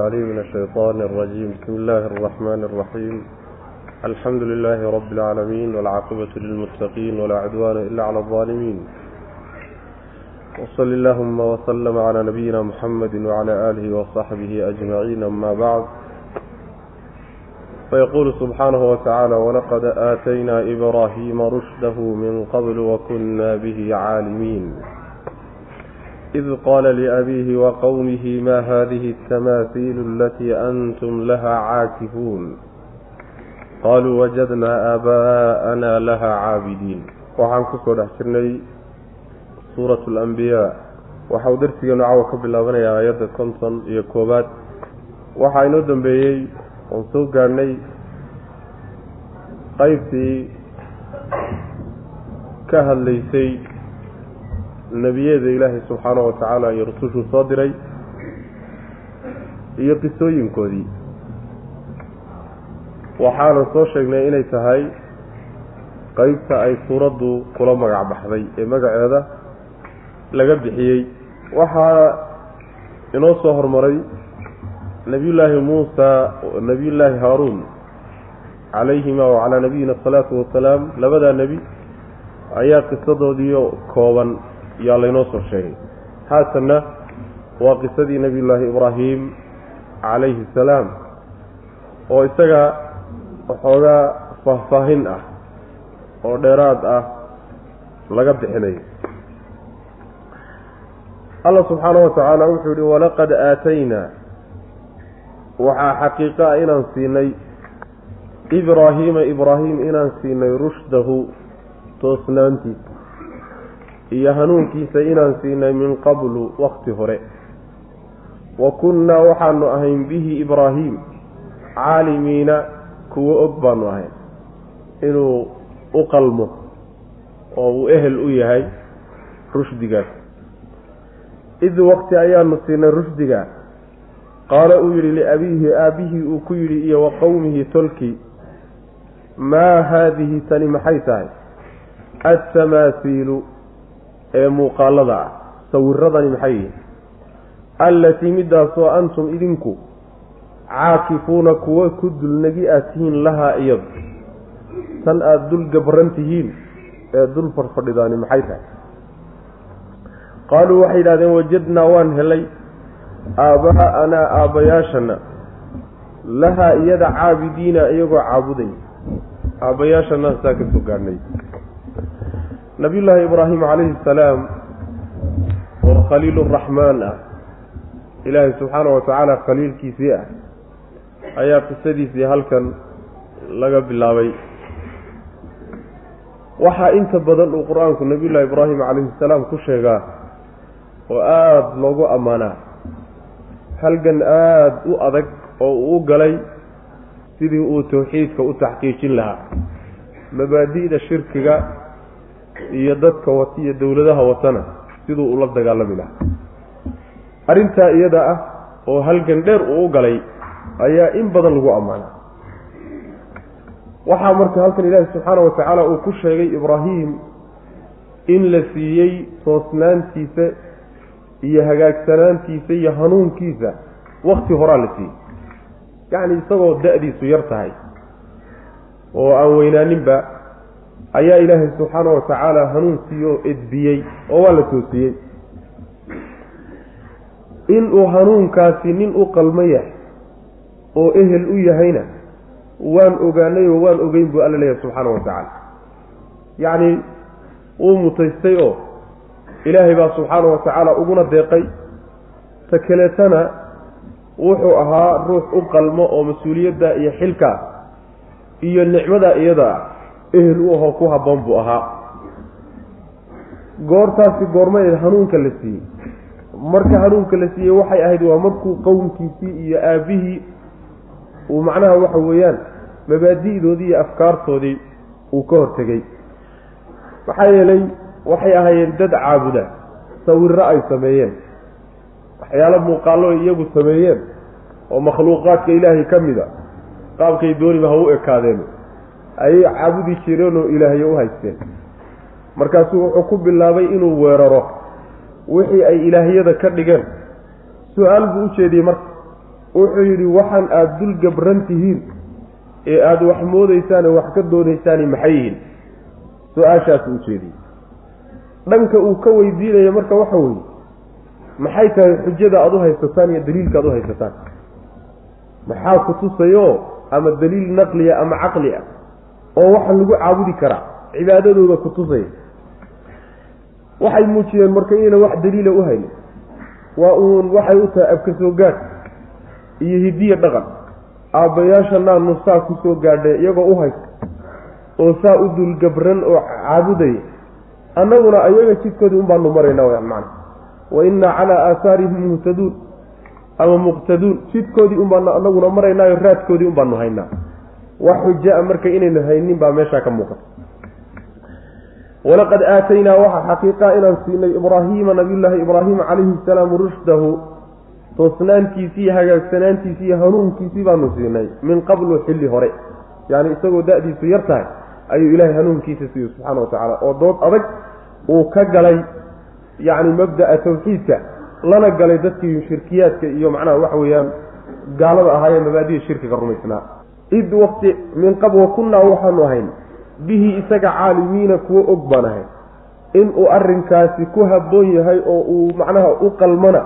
العليم من الشيطان الرجيم بسم الله الرحمن الرحيم الحمد لله رب العالمين والعاقبة للمتقين ولا عدوان إلا على الظالمين وصل اللهم وسلم على نبينا محمد وعلى آله وصحبه أجمعين أما بعد فيقول سبحانه وتعالى ولقد آتينا إبراهيم رشده من قبل وكنا به عالمين إذ قال لأبيه وقومه ما هذه التماثيل التي أنتم لها عاكفون قالوا وجدنا آباءنا لها عابدين waxaan kusoo dhex jirnay suurat alambiyaa waxau darsigeenu cawa ka bilaabanayaa aayadda konton iyo koowaad waxaa inoo dambeeyey oon soo gaadhnay qaybtii ka hadlaysay nebiyada ilaahay subxaanahu wa tacaala iyo rusushuu soo diray iyo qisooyinkoodii. Waxaana soo sheegnay inay tahay qeybta ay suuraddu kula magac baxday ee magaceeda laga bixiyey. Waxaa inoo soo hormaray nebiyullaahi muusa nebiyullaahi haaruun calayhima wa calaa nabiyina asalaatu wasalaam labadaa nebi ayaa qisadoodiio kooban yaa laynoo soo sheegay. Haatanna waa qisadii nebiyullaahi ibraahim calayhi asalaam oo isaga waxoogaa faahfaahin ah oo dheeraad ah laga bixinayo allah subxaanahu wa tacaala wuxuu yihi walaqad aataynaa. Waxaa xaqiiqo ah inaan siinay ibraahiima ibraahim inaan siinay rushdahu toosnaantiisa iyo hanuunkiisa inaan siinay min qablu wakti hore. Wa kunnaa waxaanu ahayn bihi ibraahim caalimiina kuwo og baanu ahayn. Inuu u qalmo oo uu ehel u yahay rushdigaas. Id waqti ayaanu siinay rushdiga qaala uu yidhi liabiihi aabbihii uu ku yidhi iyo wa qowmihi tolkii maa haadihi tani maxay tahay? Altamaasiilu ee muuqaalada ah sawiradani maxay yihiin allatii midaasoo antum idinku caakifuuna kuwo ku dulnagi aad tihiin lahaa iyadu. Tan aada dul gabran tihiin ee dul fadhfadhidaani maxay tahay? Qaaluu waxay yidhahdeen wajadnaa waan helay aabbaa'anaa aabbayaashana lahaa iyada caabidiina iyagoo caabudaya aabbayaashana saa ka soo gaadhnay nabiyullaahi ibraahim calayhi asalaam oo khaliiluraxmaan ah. Ilaahay subxaana wa tacaala khaliilkiisii ah ayaa qisadiisii halkan laga bilaabay. Waxaa inta badan uu qur'aanku nabiyullahi ibraahim calayhi salaam ku sheegaa oo aada loogu ammaanaa. Halgan aada u adag oo uu u galay sidii uu tawxiidka u taxqiijin lahaa. Mabaadi'da shirkiga iyo dadka wata iyo dowladaha watana siduu ula dagaalami lahaa. Arrintaa iyada ah oo halgan dheer uu u galay ayaa in badan lagu ammaanaa. Waxaa marka halkan ilaahi subxaana wa tacaala uu ku sheegay ibraahim in la siiyey toosnaantiisa iyo hagaagsanaantiisa iyo hanuunkiisa wakti horaa la siiyey. Yacni isagoo da-diisu yar tahay oo aan weynaaninba ayaa ilaahay subxaana wa tacaala hanuun siiyoo edbiyey oo waa la toosiyey. Inuu hanuunkaasi nin u qalmo yahay oo ehel u yahayna waan ogaanay oo waan ogeyn buu alla leeyahay subxaana wa tacaala. Yacni wuu mutaystay oo ilaahay baa subxaana wa tacaala uguna deeqay ta kaleetana wuxuu ahaa ruux u qalmo oo mas'uuliyadda iyo xilka iyo nicmada iyada ehel u ahoo ku habboon buu ahaa. Goortaasi goormaeed hanuunka la siiyey. Marka hanuunka la siiyey waxay ahayd waa markuu qowmkiisii iyo aabbihii uu macnaha waxa weeyaan mabaadi'doodii iyo afkaartoodii uu ka hortegey maxaa yeelay waxay ahaayeen dad caabuda sawirro ay sameeyeen waxyaalo muuqaallo ay iyagu sameeyeen oo makhluuqaadka ilaahay ka mid a qaabkay dooniba ha u ekaadeen ayay caabudi jireen oo ilaahyo u haysteen. Markaasuu wuxuu ku bilaabay inuu weeraro. Wixii ay ilaahyada ka dhigeen. Su'aal buu u jeediyey marka. Wuxuu yidhi waxaan aada dul gabran tihiin. Ee aada wax moodaysaan oo wax ka doonaysaani maxay yihiin? Su'aashaas u jeediyey dhanka uu ka weydiinayo marka waxa weeye maxay tahay xujada aada u haysataan iyo daliilka aada u haysataan? Maxaa ku tusayo ama daliil naqliya ama caqli ah oo waxa lagu caabudi karaa cibaadadooda ku tusaya waxay muujiyeen marka inayna wax daliila u haynin waa uun waxay u tahay abka soo gaadh iyo hidiya dhaqan. Aabbayaashanaanu saa ku soo gaadhee iyagoo u haysta oo saa u dulgabran oo caabudaya. Annaguna ayaga jidkoodii un baanu maraynaa wayaan macna. Wa innaa calaa aahaarihim muhtaduun ama muqtaduun. Jidkoodii un baanu annaguna maraynaayo raadkoodii un baanu haynaa wax xuja-a marka inaynu haynin baa meeshaa ka muuqata walaqad aataynaa waxaa xaqiiqaa inaan siinay ibraahiima nabiyullaahi ibraahima calayhi salaam rushdahu toosnaantiisii hagaagsanaantiisii iyo hanuunkiisii baanu siinay min qablu xilli hore. Yacni isagoo da-diisu yar tahay ayuu ilaahay hanuunkiisa siiye subxaana wa tacaala oo dood adag uu ka galay yacni mabda'a tawxiidka lana galay dadkii shirkiyaadka iyo macnaha waxa weeyaan gaalada ahaayee mabaadihi shirkiga rumaysnaa id waqti min qab wa kunnaa waxaanu ahayn bihi isaga caalimiina kuwo og baan ahayn inuu arrinkaasi ku habboon yahay oo uu macnaha u qalmana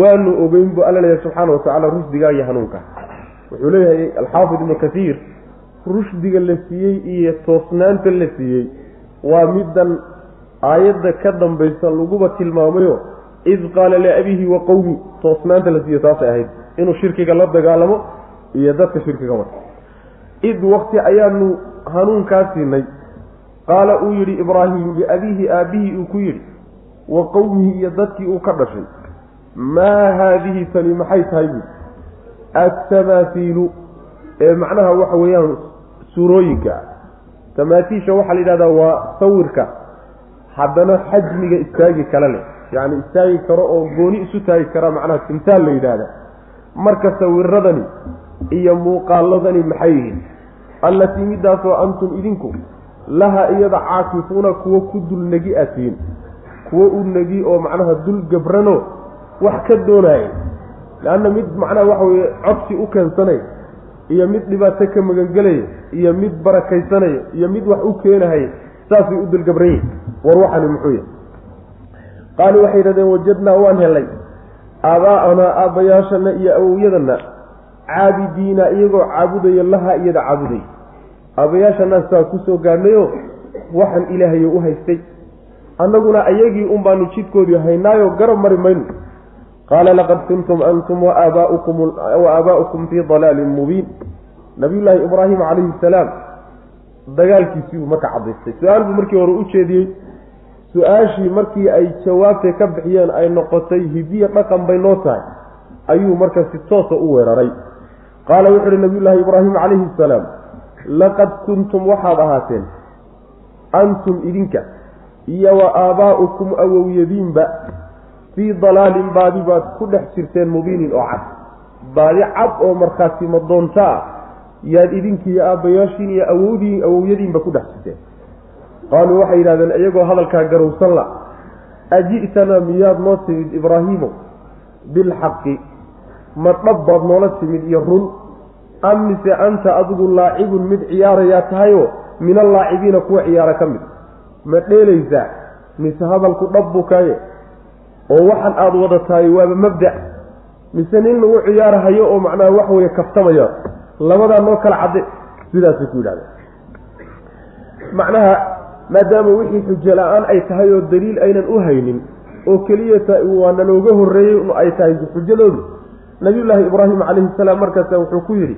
waanu ogeyn buu alla leeyahay subxaana wa tacaala rushdigaa iyo hanuunka. Wuxuu leeyahay alxaafid ibnu kasiir rushdiga la siiyey iyo toosnaanta la siiyey waa middan aayadda ka dambaysa laguba tilmaamayo id qaala liabihi wa qowmi toosnaanta la siiyo taasay ahayd. Inuu shirkiga la dagaalamo iyo dadka shirkiga wata id wakti ayaanu hanuunkaa siinay. Qaala uu yidhi ibraahim liabiihi aabbihii uu ku yidhi wa qowmihi iyo dadkii uu ka dhashay maa haadihi tani maxay tahay buui atamaasiilu ee macnaha waxa weeyaan suurooyinka tamaatiisha waxaa la yidhahdaa waa sawirka. Haddana xajmiga istaagi kale leh. Yacni istaagi karo oo gooni isu taagi kara macnaha timtaal la yidhaahda. Marka sawiradani iyo muuqaaladani maxay yihiin? Allatii middaasoo antum idinku laha iyada caakifuuna kuwo ku dul negi atiin kuwo u negi oo macnaha dul gabrano wax ka doonaaya leanna mid macnaha waxa weye codsi u keensanaya iyo mid dhibaato ka magangelaya iyo mid barakaysanaya iyo mid wax u keenahaya saasay u dulgabran yihiin war waxani muxuu yahay? Qaaluu waxay yidhahdeen wajadnaa waan helay. Aabaa'anaa aabbayaashana iyo awowyadana caabidiina iyagoo caabudaya laha iyada caabuday. Aabayaashanaa saa ku soo gaadhnayoo waxaan ilaahayo u haystay. Annaguna ayagii un baanu jidkoodii haynaayo garab mari mayno qaala laqad kuntum antum wa aabaa'ukum fii dalaalin mubiin. Nabiyullaahi ibraahim calayhi salaam dagaalkiisii buu marka cadaystay su'aal buu markii hore u jeediyey. Su'aashii markii ay jawaabtay ka bixiyeen ay noqotay hidiya dhaqan bay noo tahay ayuu marka si toosa u weeraray qaala wuxu uhi nabiyullaahi ibraahim calayhi salaam laqad kuntum waxaad ahaateen antum idinka iyo wa aabaa'ukum awowyadiinba fii dalaalin baadi baad ku dhex jirteen mubiinin oo cad. Baadi cad oo markhaati madoonta ah yaad idinkiiyo aabbayaashiin iyo awowdiin awowyadiinba ku dhex jirteen. Qaaluu waxay yidhahdeen iyagoo hadalkaa garowsan la aji'tanaa miyaad noo timid ibraahiimow bilxaqi ma dhab baad noola timid iyo run. Am mise anta adigu laacibun mid ciyaarayaa tahayoo min allaacibiina kuwa ciyaara ka mid. Ma dheelaysaa mise hadalku dhab buu kaaye? Oo waxan aada wada tahay waaba mabda' mise nin lagu ciyaarahayo oo macnaha wax weeye kaftamaya labadaa noo kala cadde sidaasay ku yidhahdeen. Macnaha maadaama wixii xujo la'aan ay tahay oo daliil aynan u haynin oo keliyata waa nalooga horreeyey ay tahay xujadoodu nabiyullaahi ibraahim calayhi salaam markaasa wuxuu ku yidhi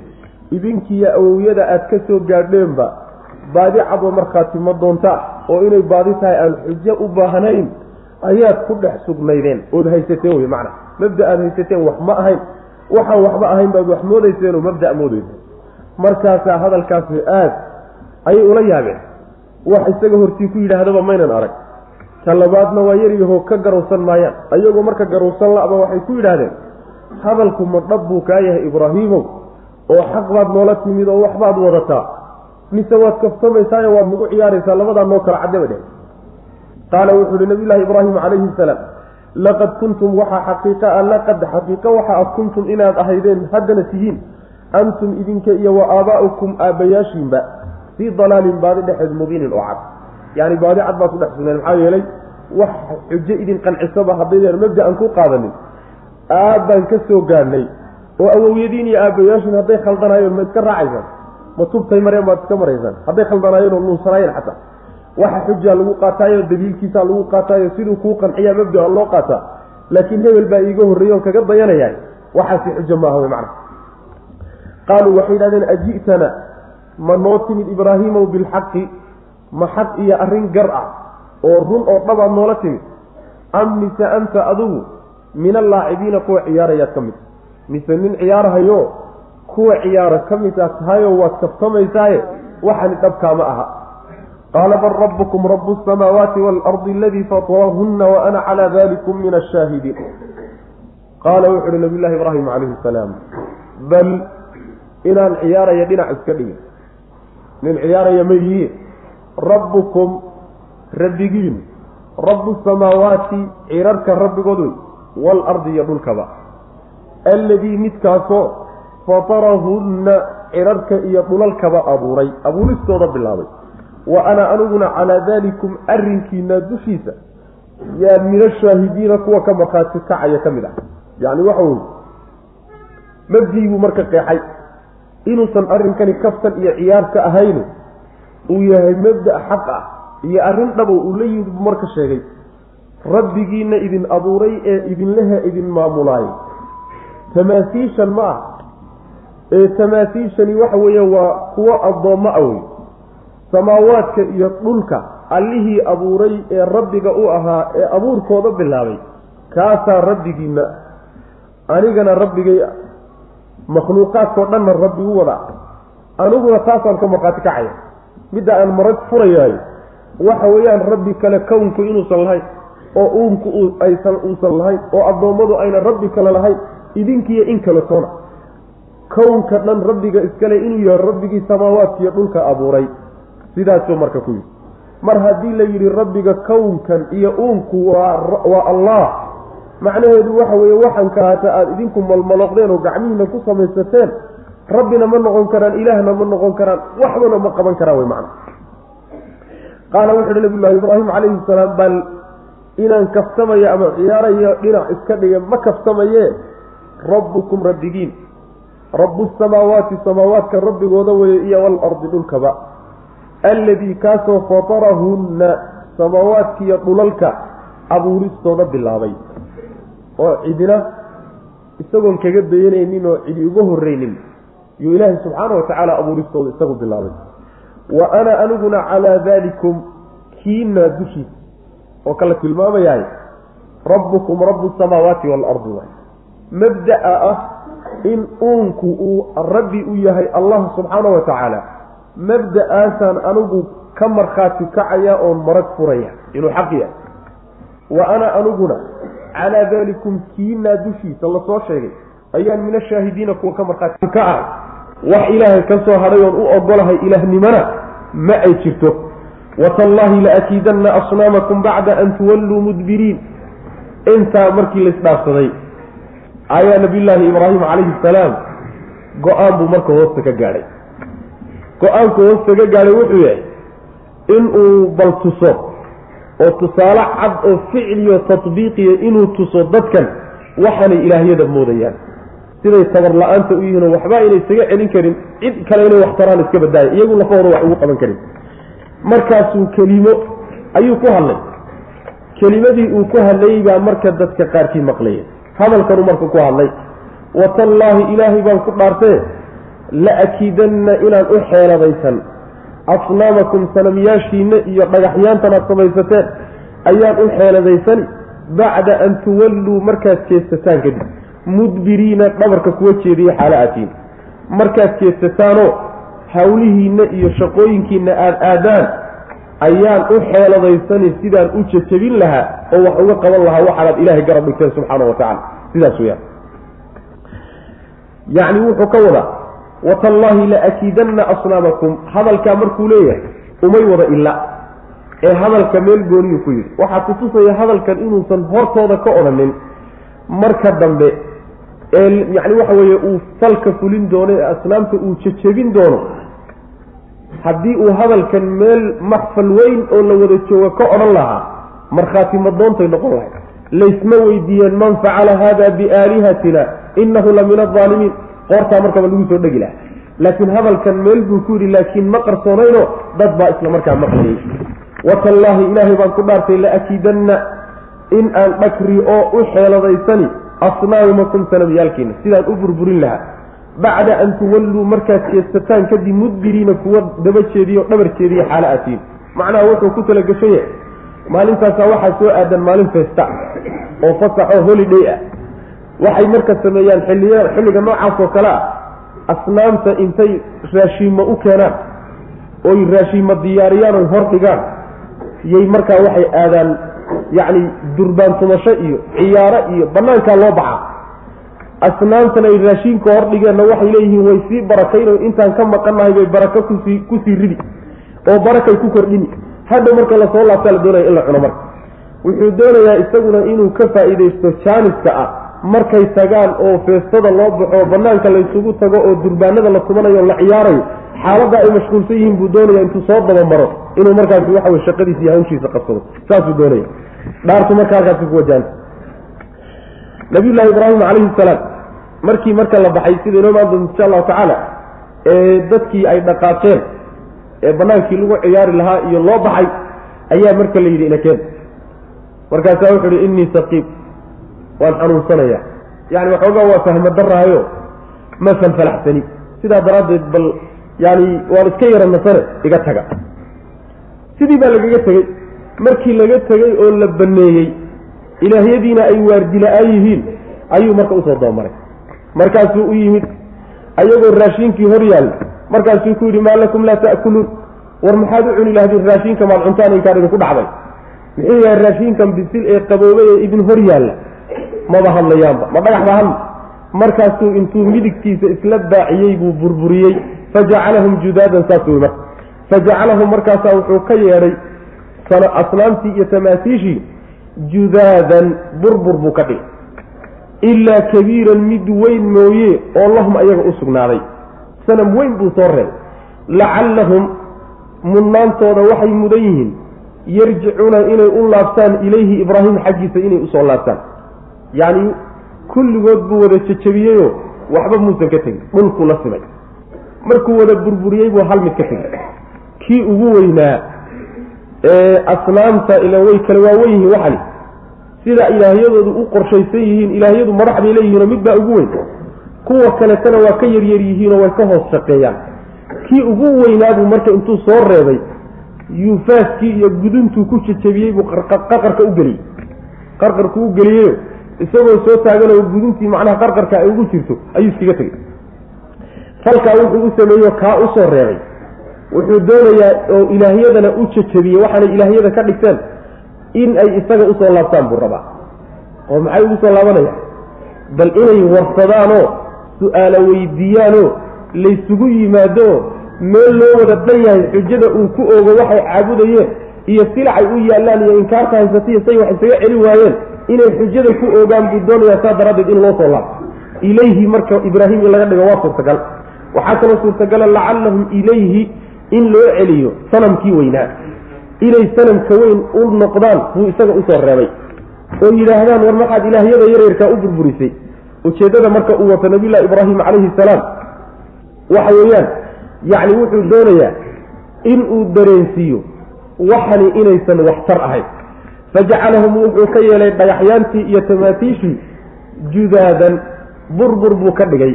idinkiiyo awowyada aad ka soo gaadheenba baadi cadwa markhaati ma doontaa oo inay baadi tahay aan xujo u baahnayn ayaad ku dhex sugnaydeen. Ood haysateen wey macna. Mabda aad haysateen wax ma ahayn. Waxaan waxba ahayn baad wax moodayseenoo mabda moodayseen markaasaa hadalkaasi aad ayay ula yaabeen. Wax isaga hortii ku yidhaahdaba maynan arag. Ta labaadna waa yaryaho ka garowsan maayaan. Ayagoo marka garowsan la'ba waxay ku yidhaahdeen hadalku ma dhab buu kaa yahay ibraahiimow? oo xaq baad noola timid oo waxbaad wadataa? mise waad kafsamaysaayo waad nagu ciyaaraysaa? labadaa noo kala cadde ba dheh. Qaala wuxuu uhi nabiyullaahi ibraahim calayhi salaam laqad kuntum waxaa xaqiiqa a laqad xaqiiqo waxa ad kuntum inaad ahaydeen haddana tihiin antum idinka iyo wa aabaa'ukum aabbayaashiinba fii dalaalin baadi dhexeed mubiinin oo cad. Yacni baadi cad baad ku dhex sugneen maxaa yeelay wax xujo idin qancisaba haddaydeen mabda-an ku qaadanin aabbaan ka soo gaadhnay oo awowyadiin iyo aabbayaashiin hadday khaldanaayeen ma iska raacaysaan? Ma tubtay mareen baad iska maraysaan hadday khaldanaayeen oo nuunsanaayeen xataa? Waxa xujaa lagu qaataayo daliilkiisaa lagu qaataayo siduu kuu qanciyaa mabda-a loo qaataa. Laakiin hebel baa iiga horreeyey oon kaga dayanayaa. Waxaasi xujo maaha wey macna qaaluu waxay yidhahdeen aji'tana ma noo timid ibraahiimow bilxaqi? Ma xaq iyo arrin gar ah oo run oo dhabaad noola timid? Am mise anta adugu min allaacibiina kuwa ciyaarayaad ka mid. Mise nin ciyaarahayo kuwa ciyaara ka mid aad tahayoo waad kabsamaysaaye waxani dhabkaama aha. Qaala bal rabbukum rabu asamaawaati waalardi aladii fatarahunna wa ana calaa dalikum min ashaahidiin qaala wuxu uhi nabiy llahi ibraahim calayhi salaam bal inaan ciyaaraya dhinac iska dhigin. Nin ciyaaraya ma yihiin. Rabbukum rabbigiin rabu samaawaati cirarka rabbigood wey waalardi iyo dhulkaba. Alladii midkaasoo fatarahunna cirarka iyo dhulalkaba abuuray. Abuuristooda bilaabay. Wa ana aniguna calaa daalikum arrinkiina dushiisa. Yaa min ashaahidiina kuwa ka markhaati kacaya ka mid ah. Yacni waxa mabdii buu marka qeexay. Inuusan arrinkani kaftan iyo ciyaar ka ahayn uu yahay mabda' xaq ah iyo arrin dhabow uu la yimid buu marka sheegay rabbigiina idin abuuray ee idinlehe idin maamulaayay tamaasiishan ma ah. Ee tamaasiishani waxa weeye waa kuwo addoommo ah wey samaawaadka iyo dhulka allihii abuuray ee rabbiga u ahaa ee abuurkooda bilaabay. Kaasaa rabbigiina anigana rabbigay makhluuqaadkao dhanna rabbi u wada aniguna taasaan ka markhaati kacaya. Midda aan marag furayaayo waxa weeyaan rabbi kale kownku inuusan lahayn oo uunku aysan uusan lahayn oo addoommadu ayna rabbi kale lahayn idinkiiyo in kale toona. Kownka dhan rabbiga iskale inuu yahay rabbigii samaawaadkiiyo dhulka abuuray. Sidaasuu marka ku yidhi. Mar haddii la yidhi rabbiga kownkan iyo uunku waa allah macnaheedu waxa weeye waxan kaata aada idinku malmaloqdeen oo gacmihiina ku samaysateen rabbina ma noqon karaan ilaahna ma noqon karaan waxbana ma qaban karaan wey macna. Qaala wuxu uhi nabiyullahi ibraahim calayhi salaam bal inaan kaftamayo ama ciyaarayo dhinac iska dhiga ma kaftamaye. Rabbukum rabbigiin. Rabu samaawaati samaawaadka rabbigooda weeye iyo walardi dhulkaba. Alladii kaasoo fatarahunna samaawaadkiiyo dhulalka abuuristooda bilaabay. Oo cidina isagoon kaga dayanaynin oo cidi uga horreynin yuu ilaahay subxaana wa tacaala abuuristooda isagu bilaabay. Wa ana aniguna calaa daalikum kiinaa dushiisa oo kala tilmaamayahay rabbukum rabu samaawaati waalardi waay mabda'a ah in uunku uu rabbi u yahay allah subxaana wa tacaala mabda-aasaan anigu ka markhaati kacaya oon marag furaya inuu xaq yahay. Wa ana aniguna calaa daalikum kiinaa dushiisa la soo sheegay ayaan min ashaahidiina kuwa ka markhaati ka ah. Wax ilaahay ka soo hadhay oon u ogolahay ilaahnimana ma ay jirto watallaahi laakiidanna asnaamakum bacda an tuwalluu mudbiriin. Intaa markii laisdhaafsaday ayaa nabiyullaahi ibraahim calayhi salaam go'aan buu marka hoosta ka gaadhay. Go'aanku hoostaga gaadhay wuxuu yahay inuu bal tuso oo tusaale cad oo ficliyo tatbiiqiya inuu tuso dadkan waxaanay ilaahyada moodayaan. Siday tabar la'aanta u yihiinoo waxba inay isaga celin karin cid kale inay wax taraan iska badaaya iyagu lafahooda wax ugu qaban karin markaasuu kelimo ayuu ku hadlay. Kelimadii uu ku hadlayay baa marka dadka qaarkii maqlaya hadalkanuu marka ku hadlay watallaahi ilaahay baan ku dhaartee la akiidanna inaan u xeeladaysan. Asnaamakum sanamyaashiinna iyo dhagaxyaantan aad samaysateen ayaan u xeeladaysani bacda an tuwalluu markaad jeestataan kadib. Mudbiriina dhabarka kuwa jeediya xaalo aatiin markaad jeestataanoo hawlihiinna iyo shaqooyinkiinna aada aadaan ayaan u xeeladaysani sidaan u jajabin lahaa oo wax uga qaban lahaa waxaanaad ilaahay garab dhigteen subxaana wa tacala sidaas weyaan yacni wuxuu ka wadaa watallaahi la akiidanna asnaamakum. Hadalkaa markuu leeyahay umay wada ila ee hadalka meel gooniyuu ku yidhi. Waxaa kutusaya hadalkan inuusan hortooda ka odhanin marka dambe ee yacni waxa weeye uu falka fulin doono ee asnaamta uu jejebin doono. Haddii uu hadalkan meel maxfal weyn oo la wada jooga ka odhan lahaa markhaati madoontay noqon lahay laysma weydiiyeen man facala hada biaalihatina inahu la min aldaalimiin qoortaa markaba lagu soo dhegi laha laakiin hadalkan meel buu ku yidhi laakiin ma qarsoonayno dad baa isla markaa maqliyey watallaahi ilaahay baan ku dhaartay laakiidanna in aan dhakri oo u xeeladaysani asnaamimakum sanadiyaalkiina sidaan u burburin lahaa. Bacda an tuwalluu markaad jeesataan kadib mudbiriina kuwa daba jeediyo dhabar jeediya xaalo aatiin macnaha wuxuu ku talagashan yahay. Maalintaasaa waxaa soo aadan maalin feesta oo fasaxoo holiday ah. Waxay marka sameeyaan xilliya xilliga noocaas oo kale ah. Asnaamta intay raashiima u keenaan? Oy raashiima diyaariyaan oy hor dhigaan? Yay markaa waxay aadaan yacni durbaantumasho iyo ciyaaro iyo banaankaa loo baxaa asnaamtan ay raashiinka hor dhigeenna waxay leeyihiin way sii barakayno intaan ka maqannahay bay barako ku sii ku sii ridi oo barakay ku kordhini hadha marka la soo laabtaa la doonaya in la cuno marka. Wuxuu doonayaa isaguna inuu ka faa'iidaysto jaaniska ah markay tagaan oo feestada loo baxo banaanka laysugu tago oo durbaanada la tumanayo la ciyaarayo xaaladda ay mashquulsan yihiin buu doonaya intuu soo dabamaro inuu markaasi waxa wey shaqadiisa iyo hawshiisa qabsado. Saasuu doonaya. Dhaartu marka halkaasi ku wajaanta nabiyullaahi ibraahim calayhi salaam markii marka la baxay sida inoo imaan doonto insha allahu tacaala ee dadkii ay dhaqaaqeen ee banaankii lagu ciyaari lahaa iyo loo baxay ayaa marka la yidhi inakeen markaasaa wuxu uhi innii saqiib waan xanuunsanaya yani waxoogaa waa fahma daraayo ma falfalaxsani sidaa daraaddeed bal yani waan iska yara nasane iga taga. Sidii baa lagaga tegey. Markii laga tegey oo la baneeyey ilaahyadiina ay waardila-aan yihiin ayuu marka u soo doomaray. Markaasuu u yimid ayagoo raashiinkii hor yaalla markaasuu ku yidhi maa lakum laa ta'kuluun. War maxaad u cuni lahdin raashiinka maad cuntaan inkaan idinku dhacday? Muxuu yahay raashiinkan bisil ee qaboobay ee idin hor yaalla maba hadlayaanba. Ma dhagax ba hadla markaasuu intuu midigtiisa isla baaciyey buu burburiyey. Fajacalahum judaadan saasuu marka. Fajacalahum markaasaa wuxuu ka yeedhay asnaamtii iyo tamaasiishii judaadan burbur buu ka dhigay. Ilaa kabiiran mid weyn mooye oo lahum ayaga u sugnaaday. Sanam weyn buu soo reebay. Lacallahum mudnaantooda waxay mudan yihiin. Yarjicuuna inay u laabtaan ilayhi ibraahim xaggiisa inay u soo laabtaan yacni kulligood buu wada jejabiyeyoo waxba muusan ka tegin. Dhulkuu la simay. Markuu wada burburiyey buu hal mid ka tegay kii ugu weynaa ee asnaamta ila way kala waawen yihiin waxani sida ilaahyadoodu u qorshaysan yihiin ilaahyadu madax bay leeyihiinoo mid baa ugu weyn. Kuwa kaletana waa ka yaryar yihiinoo way ka hoos shaqeeyaan. Kii ugu weynaabuu marka intuu soo reebay yuufaaskii iyo guduntuu ku jejabiyey buu qarqarka u geliyey. Qarqarku u geliyeyo isagoo soo taaganoo guduntii macnaha qarqarka ay ugu jirto ayuu iskaga tegey. Falkaa wuxuu u sameeyo kaa u soo reebay. Wuxuu doonayaa oo ilaahyadana u jejabiyey waxaanay ilaahyada ka dhigteen in ay isaga u soo laabtaan buu rabaa. Oo maxay ugu soo laabanaya? Bal inay warsadaanoo su'aalo weydiiyaanoo laysugu yimaado meel loo wada dhan yahay xujada uu ku oogo waxay caabudayeen iyo silacay u yaallaan iyo inkaarta haysatiyo say wax isaga celin waayeen inay xujada ku oogaan buu doonayaa saa daraaddeed in loo soo laabto. Ilayhi marka ibraahim in laga dhigo waa suurtagal. Waxaa kaloo suurtagala lacallahum ilayhi in loo celiyo sanamkii weynaa. Inay sanamka weyn u noqdaan buu isaga u soo reebay. Oo yidhaahdaan war maxaad ilaahyada yareerkaa u burburisay? Ujeeddada marka uu wato nabiyullahi ibraahim calayhi salaam waxa weeyaan yacni wuxuu doonayaa in uu dareensiiyo waxani inaysan waxtar ahayn fajacalahum wuxuu ka yeelay dhagaxyaantii iyo tamaatiishii judaadan burbur buu ka dhigay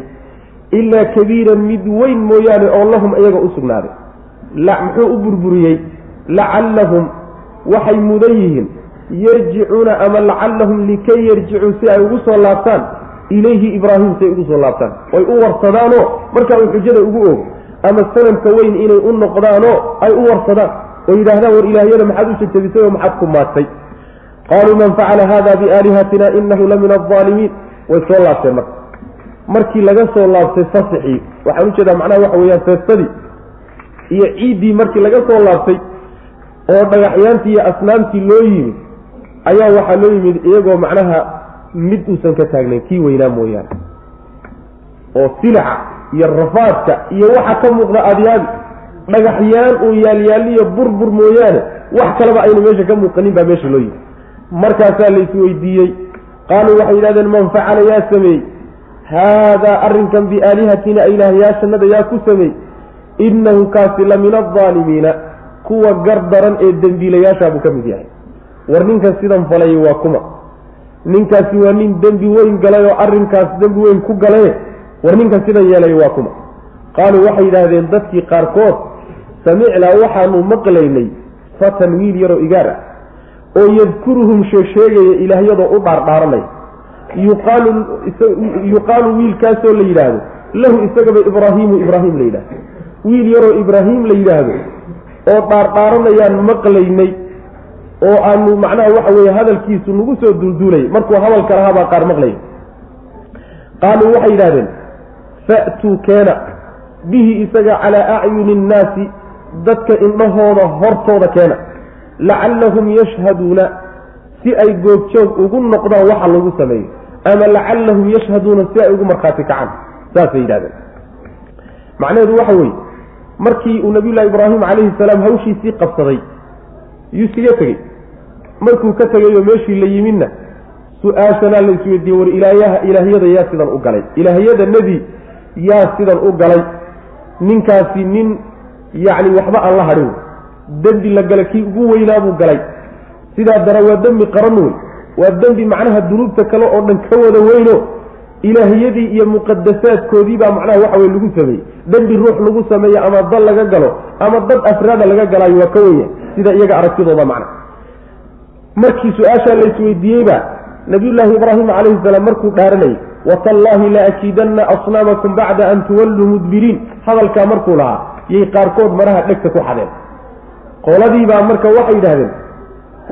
ilaa kabiiran mid weyn mooyaane oo lahum iyaga u sugnaaday muxuu u burburiyey lacallahum waxay mudan yihiin yarjicuuna ama lacallahum likay yarjicuu si ay ugu soo laabtaan ilayhi ibraahim si ay ugu soo laabtaan oy u warsadaanoo markaa uu xujada ugu ogo ama sanamka weyn inay u noqdaanoo ay u warsadaan oo yidhaahdaan war ilaahyada maxaad u jajabisay oo maxaad ku maagtay qaaluu man facala hada biaalihatina inahu la min alaalimiin way soo laabteen marka markii laga soo laabtay fasixii waxaan u jeedaa macnaha waxa weeyaan feestadii iyo ciiddii markii laga soo laabtay oo dhagaxyaantii iyo asnaamtii loo yimid ayaa waxaa loo yimid iyagoo macnaha mid uusan ka taagnayn kii weynaa mooyaane oo silaca iyo rafaadka iyo waxa ka muuqda adyaabi dhagaxyaan uu yaalyaaliyo burbur mooyaane wax kaleba aynu meesha ka muuqanin baa meesha loo yimid markaasaa la isweydiiyey. Qaaluu waxay yidhahdeen man facala yaa sameeyey? Haadaa arrinkan biaalihatina ilaahyaashanada yaa ku sameey innahu kaasi la min aldaalimiina kuwa gar daran ee dembiilayaashaabuu ka mid yahay. War ninkan sidan falay waa kuma. Ninkaasi waa nin dembi weyn galay oo arrinkaas dembi weyn ku galaye war ninkan sidan yeelay waa kuma. Qaaluu waxay yidhaahdeen dadkii qaarkood samicnaa waxaanu maqlaynay fatan wiil yaroo igaar ah oo yadkuruhum sheegsheegaya ilaahyadoo u dhaardhaaranaya yuqaalu wiilkaasoo la yidhaahdo lahu isagaba ibraahiimu ibraahim la yidhahdo wiil yaroo ibraahim la yidhaahdo oo dhaardhaaranayaan maqlaynay oo aanu macnaha waxa weeye hadalkiisu nagu soo duulduulay markuu hadalka lahaabaa qaar maqlaya qaaluu waxay yidhahdeen fa'tuu keena bihi isaga calaa acyuni innaasi dadka indhahooda hortooda keena lacallahum yashhaduuna si ay googjoog ugu noqdaan waxa lagu sameeyo ama lacallahum yashhaduuna si ay ugu markhaati kacaan. Saasay yidhahdeen macnaheedu waxa weeye markii uu nabiyullahi ibraahim calayhi salaam hawshiisii qabsaday yuu iskaga tegey. Markuu ka tegayoo meeshii la yimidna su'aashanaa la isweydiiyey war ilaahyaha ilaahyada yaa sidan u galay. Ilaahyada nebi yaa sidan u galay. Ninkaasi nin yacni waxba aan la hadhin dembi la gala kii ugu weynaa buu galay. Sidaa dara waa dembi qaran wey waa dembi macnaha dunuubta kale oo dhan ka wada weyno. Ilaahiyadii iyo muqadasaadkoodii baa macnaha waxa weye lagu sameeyey dembi ruux lagu sameeyo ama dal laga galo ama dad afraada laga galaayo waa ka wenya sida iyaga aragtidooda macna. Markii su'aashaa la isweydiiyeyba nabiyullaahi ibraahim calayhi salaam markuu dhaaranayay watallaahi la akiidanna asnaamakum bacda an tuwalluu mudbiriin. Hadalkaa markuu lahaa yay qaarkood maraha dhegta ku xadeen qoladiibaa marka waxay yidhahdeen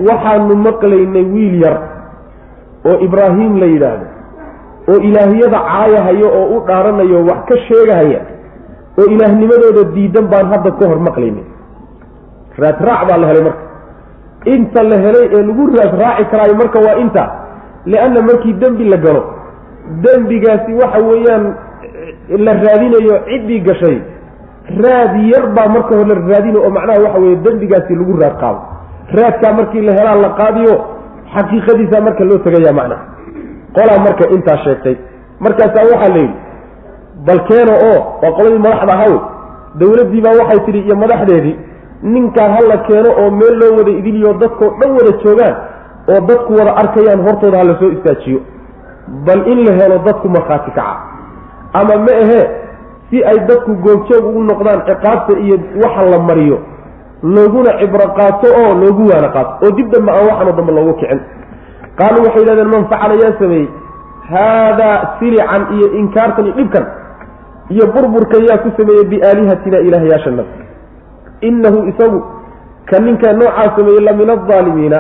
waxaanu maqlaynay wiil yar oo ibraahim la yidhaahdo oo ilaahiyada caayahayo oo u dhaaranayo wax ka sheegahaya oo ilaahnimadooda diidan baan hadda ka hor maqlaynay. Raadraac baa la helay marka. Inta la helay ee lagu raadraaci karaayo marka waa inta lianna markii dembi la galo dembigaasi waxa weeyaan la raadinayo ciddii gashay raad yar baa marka hore la raadinayo oo macnaha waxa weeye dembigaasi lagu raad qaado. Raadkaa markii la helaa la qaadiyo xaqiiqadiisa marka loo tegaya macnaha. Qolaa marka intaa sheegtay. Markaasaa waxaa la yidhi bal keeno oo waa qoladii madaxda ahaw dawladdii baa waxay tidhi iyo madaxdeedii ninkaa ha la keeno oo meel loo wada idiliyo dadkoo dhan wada joogaan oo dadku wada arkayaan hortooda ha la soo istaajiyo. Bal in la helo dadku markhaati kaca. Ama ma ahee si ay dadku googjoog ugu noqdaan ciqaabta iyo waxa la mariyo looguna cibro qaato oo loogu waana qaato. Oo dib dambe aan waxaanoo dambe loogu kicin. Qaaluu waxay yidhahdeen man facala yaa sameeyey haadaa silican iyo inkaartan iyo dhibkan iyo burburkan yaa ku sameeyey biaalihatina ilaahyaashana innahu isagu ka ninkaa noocaa sameeyey la min aldaalimiina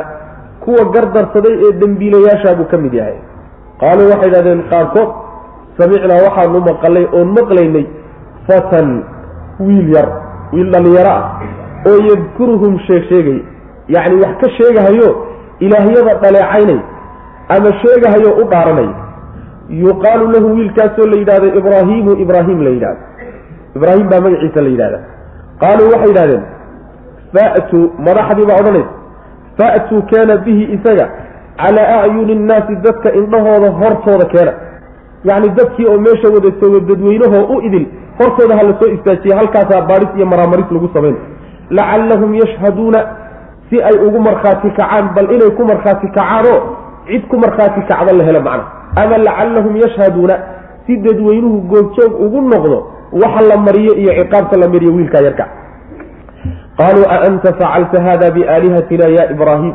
kuwa gardarsaday ee dembiilayaashaabuu ka mid yahay. Qaaluu waxay yidhahdeen qaarkood samicnaa waxaanu maqalay oon maqlaynay fatan wiil yar wiil dhallinyaro ah oo yadkuruhum sheeg sheegay. Yacni wax ka sheegahayo ilaahyada dhaleecaynay ama sheegahayo u dhaaranay. Yuqaalu lahu wiilkaasoo la yidhahdo ibraahiimu ibraahim la yidhahdo. Ibraahim baa magaciisa la yidhahda qaaluu waxay yidhahdeen fa'tuu madaxdii baa odhanaysa fa'tuu keena bihi isaga calaa acyuni innaasi dadka indhahooda hortooda keena yacni dadkii oo meesha wada jooga dadweynahoo u idil hortooda ha la soo halkaasaa baadhis iyo maraamaris lagu samayn lacallahum yashhaduuna si ay ugu markhaati kacaan bal inay ku markhaati kacaanoo cid ku markhaati kacda la helo macna. Ama lacallahum yashhaduuna si dadweynuhu googjoog ugu noqdo waxa la mariyo iyo ciqaabta la mariyo wiilkaa yarka. Qaaluu a anta facalta hada biaalihatina ya ibraahim?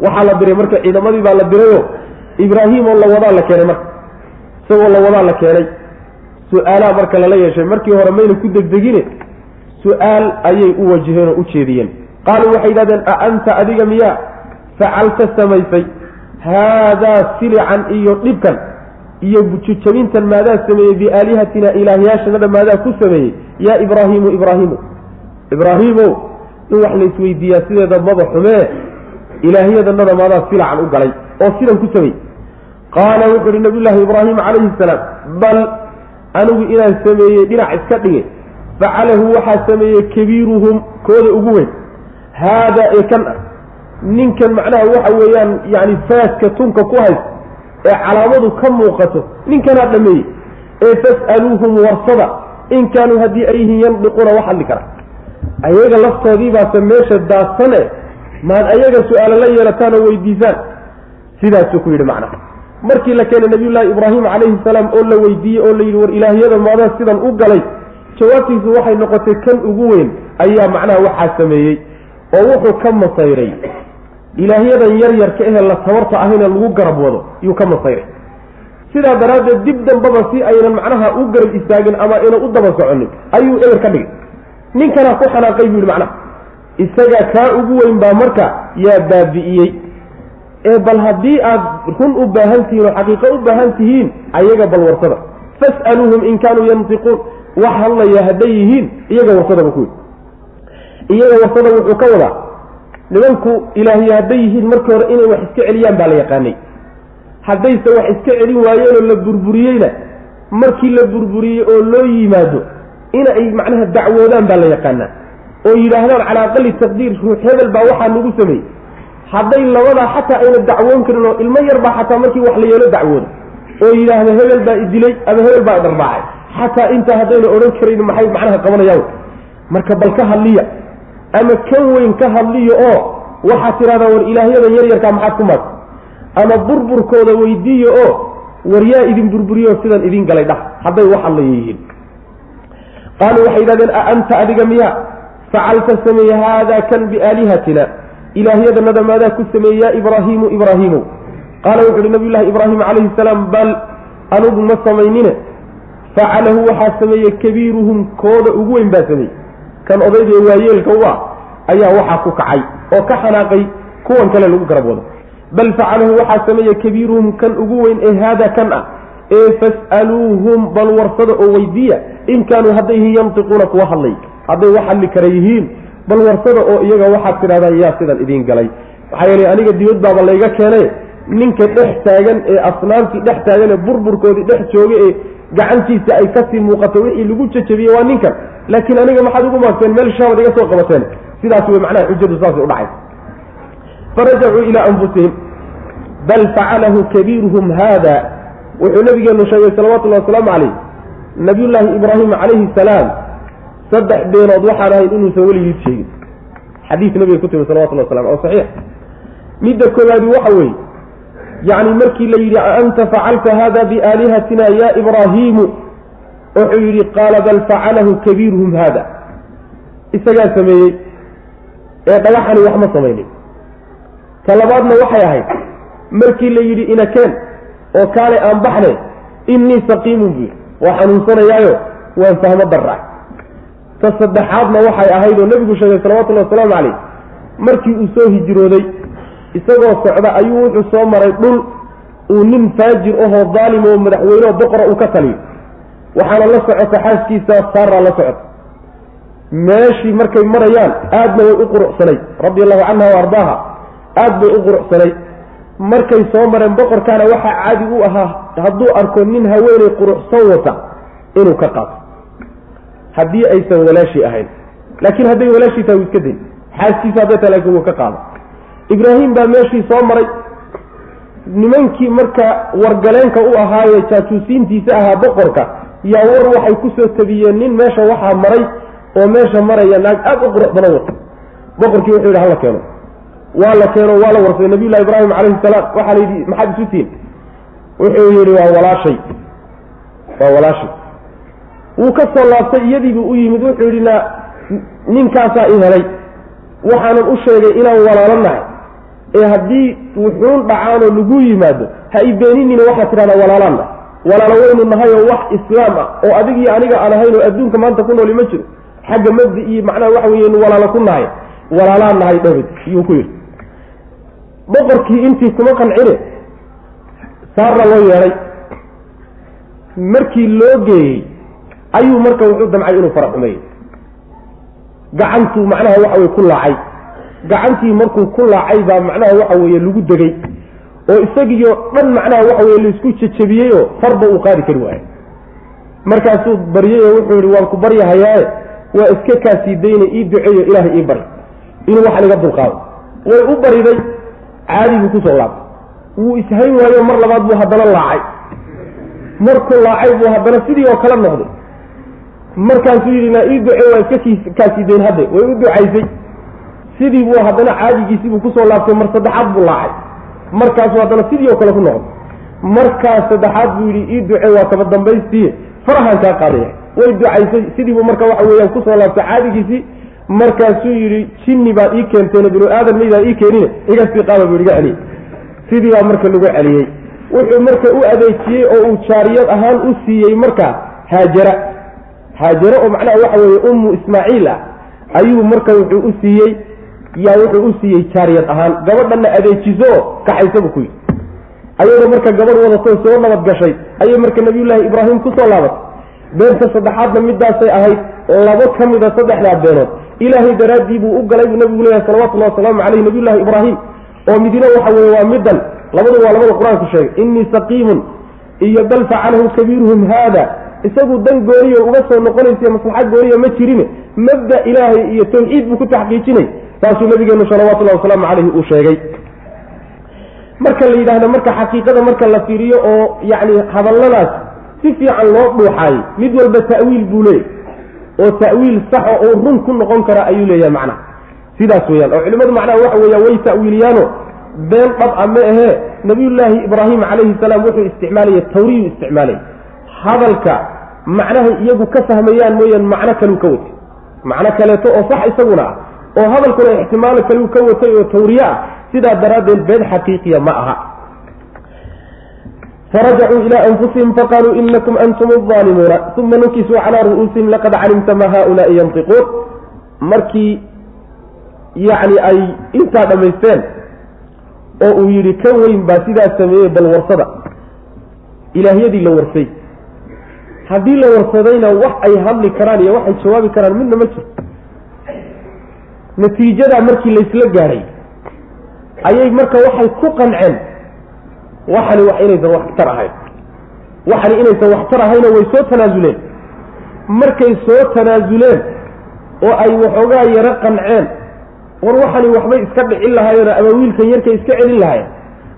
Waxaa la diray marka ciidamadii baa la dirayo ibraahim oo la wadaa la keenay marka isagoo la wadaa la keenay. Su'aalaha marka lala yeeshay markii hore mayna ku degdegine su'aal ayay u wajaheen oo u jeediyeen. Qaaluu waxay yidhahdeen a anta adiga miyaa? Facalta samaysay. Haadaa silican iyo dhibkan iyo jujabintan maadaa sameeyey biaalihatina ilaahyaashanada maadaa ku sameeyey. Yaa ibraahiimu ibraahimu ibraahiimow in wax laisweydiiyaa sideeda maba xumee ilaahyadanada maadaa filacan u galay oo sidan ku samey qaala wuxuu uhi nabiyullaahi ibraahim calayhi salaam bal anigu inaan sameeyey dhinac iska dhigay facalahu waxaa sameeyey kabiiruhum kooda ugu weyn. Haadaa ee kan ah ninkan macnaha waxa weeyaan yani faaska tunka ku haysta ee calaamadu ka muuqato ninkanaa dhameeyey ee fas'aluuhum warsada in kaanuu haddii ay yihiin yandiquuna wax hadli kara. Ayaga laftoodiibaase meesha daadsane maad ayaga su'aalo la yeelataan oo weydiisaan sidaasuu ku yidhi macnaha markii la keenay nabiyullaahi ibraahim calayhi salaam oo la weydiiyey oo la yidhi war ilaahyada maadaa sidan u galay jawaabtiisu waxay noqotay kan ugu weyn ayaa macnaha waxaa sameeyey oo wuxuu ka masayray. Ilaahyadan yar yarka ehe la tabarta ahayna lagu garab wado yuu ka masayray. Sidaa daraaddeed dib dambaba si aynan macnaha u garab istaagin ama aynan u daba soconin ayuu eber ka dhigay. Ninkanaa ku xanaaqay buu yihi macnaha isaga kaa ugu weyn baa marka yaa baabi'iyey ee bal haddii aad run u baahan tihiin oo xaqiiqo u baahan tihiin ayaga bal warsada. Fas'aluuhum in kaanuu yantiquun. Wax hadlaya hadday yihiin iyaga warsadaba ku yidhi. Iyaga warsada wuxuu ka wadaa nimanku ilaahiye hadday yihiin markii hore inay wax iska celiyaan baa la yaqaanay. Haddayse wax iska celin waayeenoo la burburiyeyna markii la burburiyey oo loo yimaado in ay macnaha dacwoodaan baa la yaqaanaa. Oo yidhaahdaan calaa aqali taqdiir ruux hebel baa waxaa nagu sameeyey hadday labadaa xataa ayna dacwoon karin oo ilmo yar baa xataa markii wax la yeelo dacwooda oo yidhaahda hebel baa idilay ama hebel baa idharbaacay xataa intaa haddayna odhan karayn maxay macnaha qabanayaan? marka bal ka hadliya. ama kan weyn ka hadliyo oo waxaad tidhahdaa war ilaahyadan yar yarkaa maxaad ku maad. ama burburkooda weydiiyo oo war yaa idin burburiyo sidan idin galay dhah. hadday wax hadlaya yihiin qaaluu waxay yidhahdeen a anta adiga miya facalta sameeye haadaa kan biaalihatina ilaahyadanada maadaa ku sameeyey yaa ibraahiimu ibraahiimow qaala wuxu nabiy llahi ibraahim calayhi salaam bal anugu ma samaynine facalahu waxaa sameeyey kabiiruhum kooda ugu weyn baa sameeyey kan odayda waayeelka u ah ayaa waxaa ku kacay oo ka xanaaqay kuwan kale lagu garab wado bal facalahu waxaa sameeyey kabiiruhum kan ugu weyn ee haada kan ah ee fas'aluuhum bal warsada oo weydiiya in kaanuu hadday yihiin yantiquuna kuwa hadlay hadday wax hadli kara yihiin bal warsada oo iyaga waxaad tidhahdaa yaa sidan idiin galay. Maxaa yeelay aniga dibad baaba layga keenay. Ninka dhex taagan ee asnaamtii dhex taagan ee burburkoodii dhex jooga ee gacantiisa ay ka sii muuqato wixii lagu jajabiyey waa ninkan. Laakiin aniga maxaad ugu maagteen meel shaabad iga soo qabateen. Sidaas wey macnaha xujadu saasay udhacay farajacuu ilaa anfusihim bal facalahu kabiiruhum haada wuxuu nabigeenu sheegay salawatullahi wasalaamu calayh nabiyullaahi ibraahim calayhi salaam saddex beenood waxaan ahayn inuusan weligiis sheegin. Xadiis nabiga ku timi salawatullah waslam oo saxiix. Midda koowaadi waxa weeye yacni markii la yidhi anta facalta hada biaalihatina ya ibraahiimu? Wuxuu yidhi qaala bal facalahu kabiiruhum haada isagaa sameeyey. Ee dhagaxani wax ma samaynin. Ta labaadna waxay ahayd markii la yidhi inakeen oo kaale aan baxne innii saqiimun buu yidhi. Waa xanuunsanayaayo waan fahmo darraa ta saddexaadna waxay ahayd oo nebigu sheegay salawatullahi wasalaamu calayh markii uu soo hijrooday isagoo socda ayuu wuxuu soo maray dhul uu nin faajir ahoo daalim oo madaxweyne oo boqora uu ka taliyo waxaana la socota xaaskiisa saaraa la socota. Meeshii markay marayaan aadna way u quruxsanay radi allahu canha wa ardaaha aad bay u quruxsanay. Markay soo mareen boqorkaana waxaa caadi u ahaa hadduu arko nin haweeney quruxsan wata inuu ka qaato haddii aysan walaashii ahayn. Laakiin hadday walaashii tahay wuu iska day xaaskiisa hadday tahay laakiin wuu ka qaado ibraahim baa meeshii soo maray. Nimankii marka wargaleenka u ahaaye jaajuusiintiisa ahaa boqorka yaa war waxay ku soo tabiyeen nin meesha waxaa maray oo meesha maraya naag aada u qurux badan wata. Boqorkii wuxuu yidhi hala keeno. Waa la keeno waa la warsaday nabiyullahi ibraahim calayhi salaam. Waxaa la yidhi maxaad isu tihin wuxuu yidhi waa walaashay. Waa walaashay wuu ka soo laabtay iyadiibuu u yimid wuxuu yidhi na ninkaasaa i helay. Waxaanan u sheegay inaan walaalo nahay ee haddii wuxuun dhacaanoo lagu yimaado ha i beeninina waxaad tidhahdaa walaalaan walaalo waynu nahay oo wax islaam ah oo adig iyo aniga aan ahayn oo adduunka maanta ku nooli ma jiro xagga mabdi iyo macnaha waxa weeyenu walaalo ku nahay. Walaalaan nahay dhawid yuu ku yidhi. Boqorkii intii kuma qancine saarna loo yeedhay. Markii loo geeyey ayuu marka wuxuu damcay inuu fara gacantuu macnaha waxa weye ku laacay. Gacantii markuu ku laacay baa macnaha waxa weeye lagu degay. Oo isagiyo dhan macnaha waxa weye la isku jejebiyeyoo farba uu qaadi kari waayo markaasuu baryay oo wuxuu yihi waan ku baryahayaae waa iska kaasii dayna ii duceeyo ilaahay ii bari. Inuu wax laga dulqaado. Way u bariday caadi buu ku soo laabtay. Wuu ishayn waayo mar labaad buu haddana laacay. Markuu laacay buu haddana sidii oo kale noqday markaasuu yidhi naa ii ducee waa iska kaasii dayn hadde way u ducaysay. Sidii buu haddana caadigiisii buu ku soo laabtay mar saddexaad buu laacay. Markaasuu haddana sidii oo kale ku noqday. Markaas saddexaad buu yidhi ii ducee waa kaba dambaystiiye farahaan kaa qaadaya. Way ducaysay. Sidiibuu marka waxa weeyaan ku soo laabtay caadigiisii markaasuu yidhi jinni baad ii keenteeno binu aadan maydaa ii keenine. Iga sii qaada buu iga celiye sidii baa marka lagu celiyey. Wuxuu marka u adeejiyey oo uu jaariyad ahaan u siiyey marka haajara haajaro oo macnaha waxa weeye ummu ismaaciil ah ayuu marka wuxuu u siiyey yaa wuxuu u siiyey jaariyad ahaan. Gabadhanna adeejiso kaxaysabu ku yidhi. Ayadoo marka gabadh wadatoo soo nabad gashay ayay marka nabiyullaahi ibraahim ku soo laabatay beenta saddexaadna midaasay ahayd labo ka mida saddexdaa beenood. Ilaahay daraaddii buu u galay buu nabigu leeyahay salawatullahi wasalaamu caleyh nabiyullaahi ibraahim. Oo midina waxa weeye waa middan. Labadu waa labada qur'aanku sheegay. Innii saqiimun iyo bal facalahu kabiiruhum haada isagu dan gooniyo uga soo noqonaysa maslaxa gooniya ma jirine. Mabda ilaahay iyo tawxiid buu ku taxqiijinay. Saasuu nabigeenu salawatullahi wasalaamu caleyhi uu sheegay. Marka la yidhaahdo marka xaqiiqada marka la fiiriyo oo yacni hadalladaas si fiican loo dhuuxaayey mid walba ta'wiil buu leeyahy oo ta'wiil saxo oo run ku noqon kara ayuu leeyahay macnaha sidaas weeyaan. Oo culimmadu macnaha waxa weeyaan way ta'wiiliyaano. Been dhab a ma ahee. Nabiyullaahi ibraahim calayhi salaam wuxuu isticmaalaya tawriyuu isticmaalaya hadalka macnahay iyagu ka fahmayaan mooyaan macno kaluu ka watay macno kaleeto oo sax isaguna ah oo hadalkuna ixtimaalo kaluu ka watay oo tawriye ah sidaa daraaddeed been xaqiiqiya ma aha. Farajacuu ilaa anfusihim faqaaluu inakum antum aalimuuna uma nukisuu calaa ru'uusihim laqad calimta ma haulaai yantiquun. Markii yacni ay intaa dhammaysteen oo uu yidhi ka weyn baa sidaa sameeyey bal warsada ilaahyadii la warsay haddii la warsadayna wax ay hadli karaan iyo waxay jawaabi karaan midna ma jiro. Natiijadaa markii laysla gaadhay ayay marka waxay ku qanceen waxani wax inaysan waxtar ahayn. Waxani inaysan waxtar ahayna way soo tanaasuleen markay soo tanaasuleen oo ay waxoogaa yaro qanceen war waxani waxbay iska dhicin lahaayeen ama wiilkan yarkay iska celin lahaayeen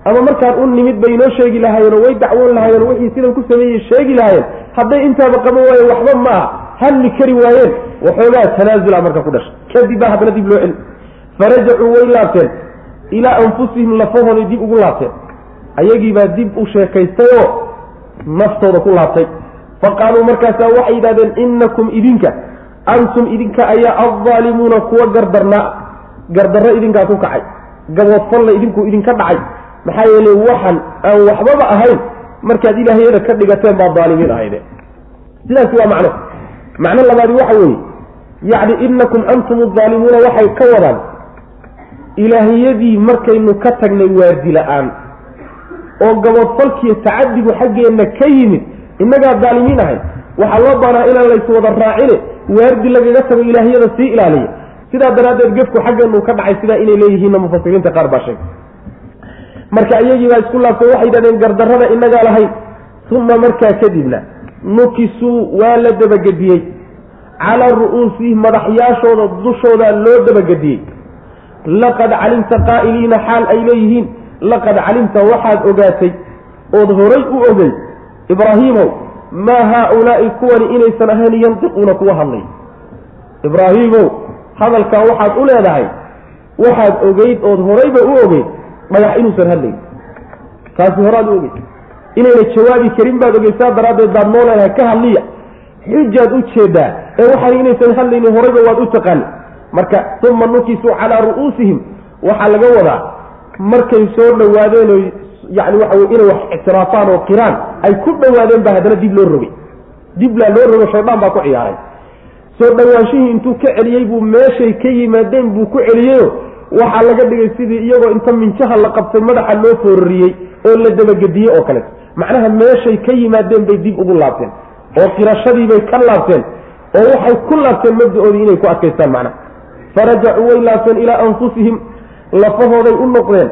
ama markaan u nimid bay inoo sheegi lahaayeen oo way dacwoon lahaayeen wixii sidan ku sameeyey sheegi lahaayeen. Hadday intaaba qaban waayen waxba ma aha. Hadli kari waayeen. Waxoogaa tanaasula marka ku dhashay. Kadib baa haddana dib loo celi farajacuu way laabteen. Ilaa anfusihim lafahooday dib ugu laabteen. Ayagiibaa dib u sheekaystay oo naftooda ku laabtay. Fa qaaluu markaasaa waxay yidhahdeen innakum idinka antum idinka ayaa addaalimuuna kuwa gardarnaa gardarro idinkaa ku kacay. Gaboodfalla idinkuu idinka dhacay maxaa yeelay waxan aan waxbaba ahayn markaad ilaahyada ka dhigateen baa daalimiin ahayde sidaasi waa macno. Macno labaadi waxa weeye yacni innakum antum addaalimuuna waxay ka wadaan ilaahiyadii markaynu ka tagnay waardi la'aan oo gaboodfalkiiyo tacadigu xaggeenna ka yimid innagaa daalimiin ahay waxaa loo baanaa inaan layswada raacine waardi lagaga tago ilaahiyada sii ilaaliya. Sidaa daraaddeed gefku xaggeenu ka dhacay sidaa inay leeyihiinna mufasiriinta qaar baa sheegay marka iyagii baa isku laabtay waxay yidhahdeen gardarrada innagaa lahayn. Uma markaa kadibna nukisuu waa la dabagediyey. Calaa ru'uusihim madaxyaashooda dushooda loo dabagediyey. Laqad calimta qaa'iliina xaal ay leeyihiin. Laqad calimta waxaad ogaatay. Ood horay u ogey ibraahiimow maa haa-ulaa'i kuwani inaysan ahayn yantiquuna kuwa hadlay. Ibraahiimow hadalkaa waxaad u leedahay. Waxaad ogeyd ood horayba u ogeyd dhagax inuusan hadlayn taasi horaad u ogeyd inayna jawaabi karin baad ogeysaa daraaddeed baad noo leedahay ka hadliya. Xujaad u jeedaa ee waxaan inaysan hadlaynin horayba waad u taqaani marka uma nukisuu calaa ru'uusihim. Waxaa laga wadaa markay soo dhowaadeen oy yani waxa inay wax ictiraafaan oo qiraan ay ku dhowaadeen baa haddana dib loo rogay. Dib laa loo rogo shaydaan baa ku ciyaaray. Soo dhowaanshihii intuu ka celiyey buu meeshay ka yimaadeen buu ku celiyeyo waxaa laga dhigay sidii iyagoo inta minjaha la qabtay madaxa loo foorariyey oo la dabagediyey oo kaleeto macnaha meeshay ka yimaadeen bay dib ugu laabteen oo qirashadiibay ka laabteen oo waxay ku laabteen mabda-oodii inay ku adkaystaan macnaha farajacuu way laabteen ilaa anfusihim lafahooday u noqdeen.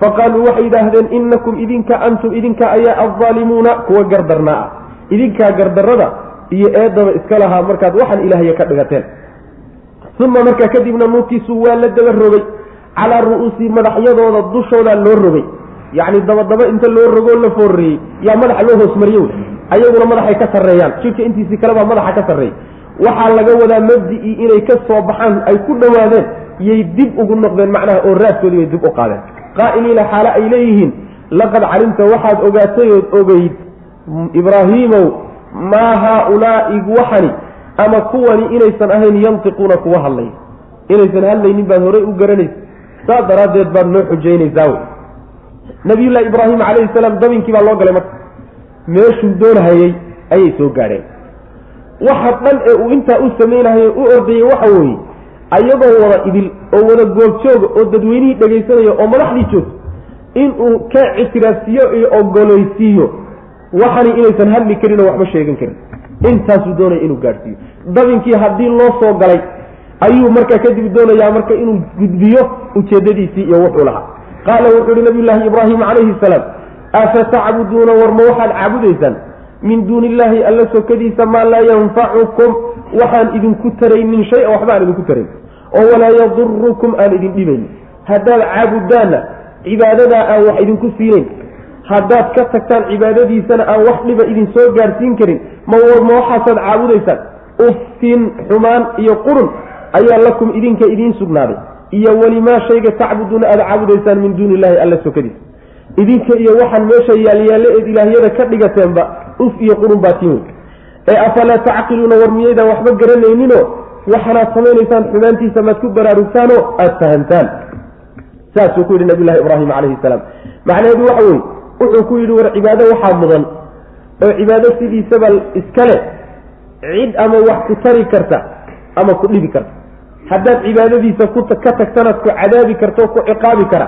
Faqaaluu waxay yidhaahdeen inakum idinka antum idinka ayaa addaalimuuna kuwa gardarnaa ah. Idinkaa gardarrada iyo eedaba iska lahaa markaad waxaan ilaahya ka dhigateen. Uma markaa kadibna nuutiisu waa la daba rogay calaa ru'uusi madaxyadooda dushooda loo rogay yacni dabadaba inta loo rogoo la foorreeyey yaa madaxa loo hoos mariye wey ayaguna madaxay ka sarreeyaan jidhka intiisii kalebaa madaxa ka sarreeyay waxaa laga wadaa mabdi-ii inay ka soo baxaan ay ku dhowaadeen yay dib ugu noqdeen macnaha oo raaskoodii bay dib u qaadeen qaa'iliina xaale ay leeyihiin laqad calimta waxaad ogaatay ood ogeyd ibraahiimow maa haa-ulaa'i waxani ama kuwani inaysan ahayn yantiquuna kuwa hadlay inaysan hadlaynin baad horey u garanaysa saas daraaddeed baad noo xujaynaysaa wey nabiyullaahi ibraahim calayhi salaam dabinkii baa loo galay marka. Meeshuu doonhayey ayay soo gaadheen. Waxa dhan ee uu intaa u samaynahaye u ordayay waxa weeye ayagoo wada idil oo wada goobjooga oo dadweynihii dhegaysanaya oo madaxdii joogto inuu ka ictiraafsiiyo iyo ogolaysiiyo waxani inaysan hadli karin oo waxba sheegan karin. Intaasuu doonaya inuu gaadhsiiyo. Dabinkii haddii loo soo galay ayuu markaa kadib doonayaa marka inuu gudbiyo ujeedadiisii iyo wuxuu lahaa. Qaala wuxuu ihi nabiyullaahi ibraahim calayhi salaam afa tacbuduuna war ma waxaad caabudaysaan min duuni illaahi alla sokadiisa maa laa yanfacukum waxaan idinku taraynin shay a waxba aan idinku tarayn oo walaa yadurukum aan idin dhibayn haddaad caabudaanna cibaadadaa aan wax idinku siinayn. Haddaad ka tagtaan cibaadadiisana aan wax dhiba idin soo gaadhsiin karin ma ma waxaasaad caabudaysaan? Uftin xumaan iyo qurun ayaa lakum idinka idiin sugnaaday. Iyo welimaa shayga tacbuduuna aada caabudaysaan min duuni illahi alla sokadiisa idinka iyo waxaan meesha yaalyaalle eed ilaahyada ka dhigateenba uf iyo qurun baa tiin wey ee afalaa tacqiluuna war miyaydaan waxba garanayninoo waxanaad samaynaysaan xumaantiisa maad ku baraarugtaanoo? Aada fahamtaan saasuu ku yidhi nabiyullahi ibraahim calayhi salaam. Macnaheedu waxa weye wuxuu ku yidhi war cibaado waxaa mudan oo cibaado sidiisaba iskale cid ama wax ku tari karta ama ku dhibi karta haddaad cibaadadiisa ka tagtanaad ku cadaabi karta oo ku ciqaabi kara.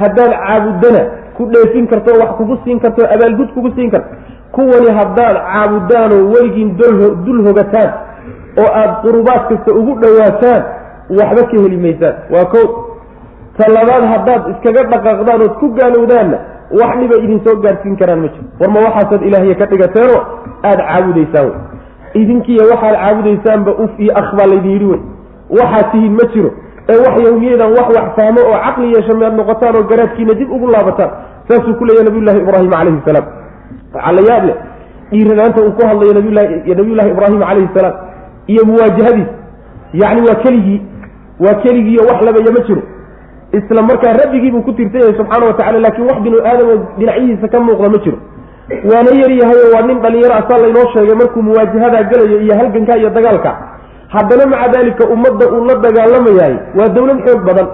Haddaad caabudana ku dheefin karto wax kugu siin karto abaalgud kugu siin karto. Kuwani haddaad caabudaanoo weligiin dul hogataan oo aada qurubaad kasta ugu dhowaataan waxba ka heli maysaan. Waa ko ta labaad haddaad iskaga dhaqaaqdaan ood ku gaalowdaanna wax dhiba idin soo gaadhsiin karaan ma jiro. War ma waxaasaad ilaahya ka dhigateenoo aada caabudaysaan. Wey idinkiiyo waxaad caabudaysaanba uf iyo akh baa laydin yidhi wey waxaad tihiin ma jiro ee wax yawmiyadan wax wax fahmo oo caqli yeesha miyaad noqotaan oo garaadkiina dib ugu laabataan saasuu ku leeyahy nabiyullahi ibraahim calayhi salaam. Waxaa la yaab leh dhiiranaanta uu ku hadlayo nabiyullahi ibraahim calayhi salaam iyo muwaajahadiis yacni waa keligii waa keligiiyo wax labaya ma jiro. Isla markaa rabbigii buu ku tirsan yahay subxaana wa tacala laakiin wax binu aadamo dhinacyihiisa ka muuqda ma jiro. Waana yar yahay oo waa nin dhalinyaro asaa laynoo sheegay markuu muwaajahadaa gelayo iyo halganka iyo dagaalka haddana maca daalika ummadda uu la dagaalamayahay waa dawlad xoog badan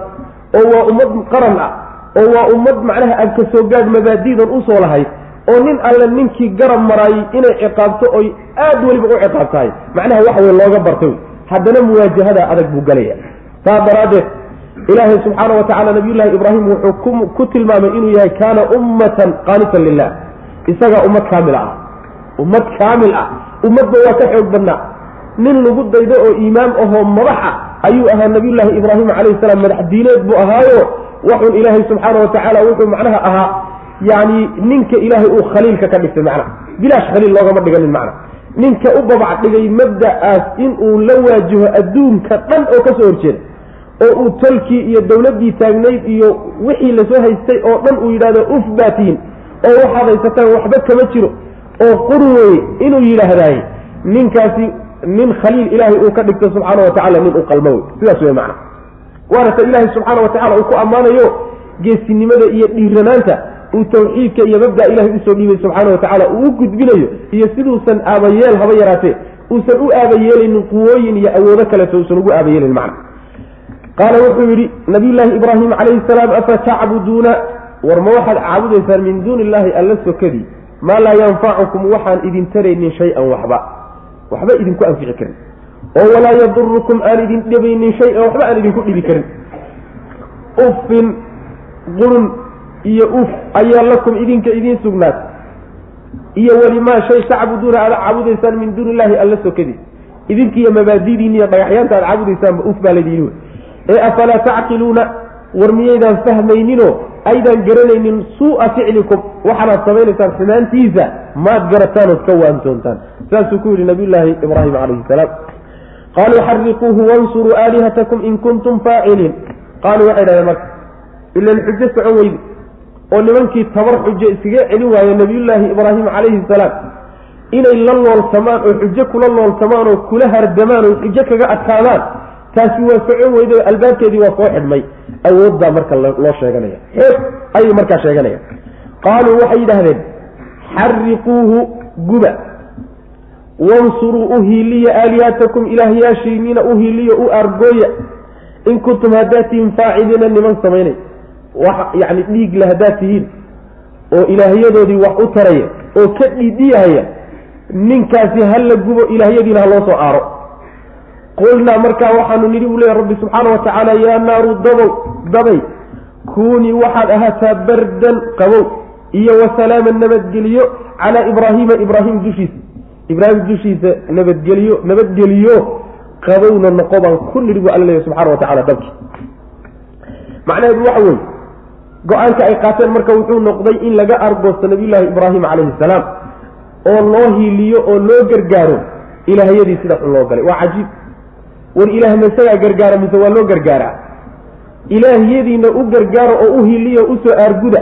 oo waa ummad qaran ah oo waa ummad macnaha aan ka soo gaadh mabaadiidan u soo lahayd oo nin alle ninkii garab maraayey inay ciqaabto oy aad weliba u ciqaab tahay macnaha waxa weye looga bartay. Haddana muwaajahada adag buu galaya. Saa daraaddeed ilaahay subxaana wa tacala nabiyullaahi ibraahim wuxuu ku tilmaamay inuu yahay kaana ummatan qaanitan lilah isagaa ummad kaamil ah. Ummad kaamil ah. Ummadba waa ka xoog badnaa nin lagu daydo oo iimaam ahoo madax ah ayuu ahaa nabiyullaahi ibraahim calayhi salaam madax diineed buu ahaayo. Waxun ilaahay subxaana wa tacaala wuxuu macnaha ahaa yani ninka ilaahay uu khaliilka ka dhigtay macnaha bilaash khaliil loogama dhiganin macna. Ninka u babac dhigay mabda'aas inuu la waajaho adduunka dhan oo ka soo horjeeda oo uu tolkii iyo dawladdii taagnayd iyo wixii la soo haystay oo dhan uu yidhahdo uf baatiin. Oo waxaad haysataan waxba kama jiro oo quri weye inuu yidhaahdaaye ninkaasi nin khaliil ilaahay uu ka dhigto subxaana wa tacala nin u qalmo wey sidaas wey macna. Waana ilaahay subxaana wa tacala uu ku ammaanayo geesinimada iyo dhiiranaanta uu tawxiidka iyo mabda ilahay u soo dhiibay subxaana wa tacaala uu u gudbinayo iyo siduusan aabayeel haba yaraatee uusan u aabayeelaynin quwooyin iyo awoodo kaleeto uusan ugu aabayeelin macna. Qaala wuxuu yidhi nabiyullaahi ibraahim calayhi salaam afa tacbuduuna war ma waxaad caabudaysaan min duuni illaahi alla sokadii? Maa laa yanfacukum waxaan idin taraynin shay-an waxba waxba idinku anfici karin. Oo walaa yadurukum aan idin dhibaynin shay-an waxba aan idinku dhibi karin. Uffin qurun iyo uf ayaa lakum idinka idiin sugnaat iyo welimaa shay tacbuduuna aada caabudaysaan min duuni illaahi alla sokadiis idinkiiyo mabaadidiin iyo dhagaxyaanta aad caabudaysaanba uf baa laydiin wey ee afalaa tacqiluuna war miyaydaan fahmayninoo aydaan garanaynin suu'a ficlikum waxaanaad samaynaysaan xumaantiisa maad garataan ood ka waantoontaan. Saasuu ku yidhi nabiyullaahi ibraahim calayhi salaam. Qaaluu xariquuhu wansuruu aalihatakum in kuntum faaciliin. Qaaluu waxay dhahdeen marka ilan xujo socon weyde oo nimankii tabar xujo iskaga celin waaye nabiyullaahi ibraahim calayhi salaam inay la loolsamaan oo xujo kula loolsamaan oo kula hardamaan oo xujo kaga adkaadaan taasi waa socon weyde albaabkeedii waa soo xidhmay. Awood baa marka loo sheeganaya. Xoog ayay markaa sheeganaya. Qaaluu waxay yidhaahdeen xariquuhu guba. Wansuruu u hiiliya aalihatakum ilaahyaashiinina u hiiliyo u argooya. In kuntum haddaad tihiin faaciliina niman samaynay. Wax yacni dhiigle haddaad tihiin oo ilaahyadoodii wax u taraya oo ka dhiidhiyahaya ninkaasi ha la gubo ilaahyadiina ha loo soo aaro qulnaa markaa waxaanu nidhi buu leeya rabbi subxaana wa tacaala yaa naaru dabow dabay kuunii waxaad ahaataa bardan qabow iyo wasalaaman nabadgeliyo calaa ibraahiima ibraahim dushiisa ibraahim dushiisa nabadgeliyo nabadgeliyo qabowna noqo baan ku nidhi buu alla leeya subxana wa tacala dabki. Macnaheedu waxa weeye go'aanka ay qaateen marka wuxuu noqday in laga argoosto nabiyullaahi ibraahim calayhi salaam oo loo hiiliyo oo loo gargaaro ilaahyadii sida xun loo galay. Waa cajiib war ilaah masagaa gargaara mise waa loo gargaaraa? Ilaahyadiina u gargaaro oo u hiiliyo u soo aarguda.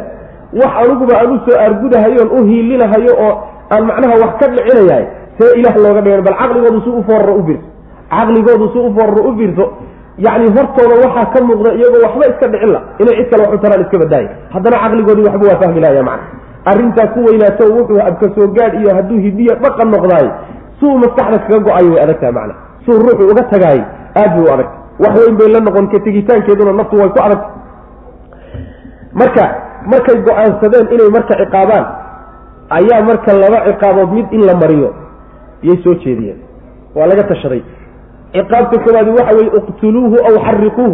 Wax aniguba aan u soo aargudahayoon u hiilinahayo oo aan macnaha wax ka dhicinayahay see ilaah looga dhigan. Bal caqligoodu si u fooraro u fiirso caqligoodu si u fooraro u fiirso yacni hortooda waxaa ka muuqda iyagoo waxba iska dhicin la. Inay cid kale wax u taraan iska badaaya haddana caqligoodii waxba waa fahmi lahaya macna. Arrintaa ku weynaato wuxuu abka soo gaadh iyo hadduu hidiyo dhaqan noqdaay suu maskaxda kaga go'ayo way adagtaha macna suu ruuxu uga tagaay aad bay u adag wax weyn bay la noqon ka tegitaankeeduna naftu way ku adagta marka markay go'aansadeen inay marka ciqaabaan ayaa marka laba ciqaabood mid in la mariyo yay soo jeediyeen. Waa laga tashaday. Ciqaabta koowaadi waxa weye iqtuluuhu aw xariquuhu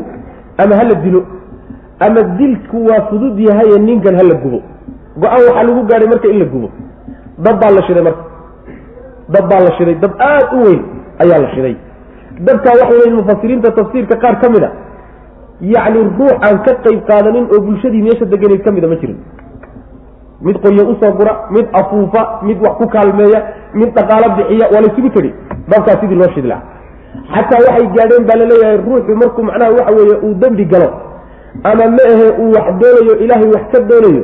ama hala dilo. Ama dilku waa fudud yahaye ninkan hala gubo. Go'aan waxaa lagu gaadhay marka in la gubo. Dab baa la shiday marka. Dab baa la shiday. Dab aad u weyn ayaa la shiday dabkaa waxay leeyiin mufasiriinta tafsiirka qaar ka mid a yacni ruux aan ka qayb qaadanin oo bulshadii meesha deganeyd ka mida ma jirin. Mid qoryo u soo gura mid afuufa mid wax ku kaalmeeya mid dhaqaalo bixiya waa laysugu tegi. Dabkaa sidii loo shidi lahaa xataa waxay gaadheen baa la leeyahay ruuxu markuu macnaha waxa weeye uu dembi galo ama ma ahe uu wax doonayo ilaahay wax ka doonayo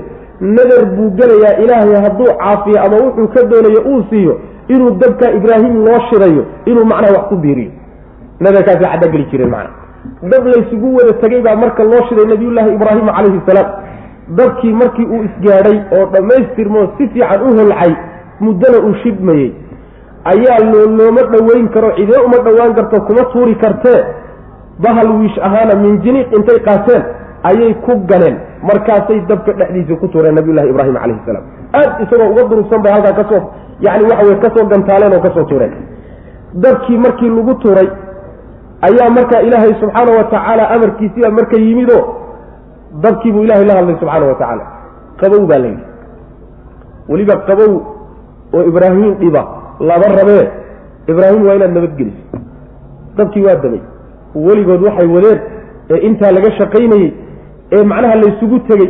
nadar buu gelayaa ilaahay hadduu caafiyo ama wuxuu ka doonayo uu siiyo inuu dabka ibraahim loo shirayo inuu macnaha wax ku biiriyo. Nadarkaasi caddaa geli jireen macna dab laysugu wada tegay baa marka loo shiday nabiyullaahi ibraahim calayhi salaam. Dabkii markii uu isgaadhay oo dhammaystirmoo si fiican u holcay muddana uu shidmayey ayaa loo looma dhoweyn karo cidee uma dhowaan karto kuma tuuri kartee? Bahal wiish ahaana minjiniiq intay qaateen ayay ku galeen. Markaasay dabka dhexdiisa ku tuureen nabiyullahi ibraahim calayhi salaam. Aad isagoo uga durugsan bay halkaa ka soo yani waxa weye ka soo gantaaleen oo ka soo tuureen. Dabkii markii lagu tuuray ayaa markaa ilaahay subxaana wa tacaala amarkiisiibaa marka yimidoo dabkiibuu ilahay la hadlay subxaana wa tacaala. Qabow baa la yidhi. Weliba qabow oo ibraahim dhiba laba rabee ibraahim waa inaad nabadgeliso dabkii waa damay. Weligood waxay wadeen ee intaa laga shaqaynayey ee macnaha laysugu tegey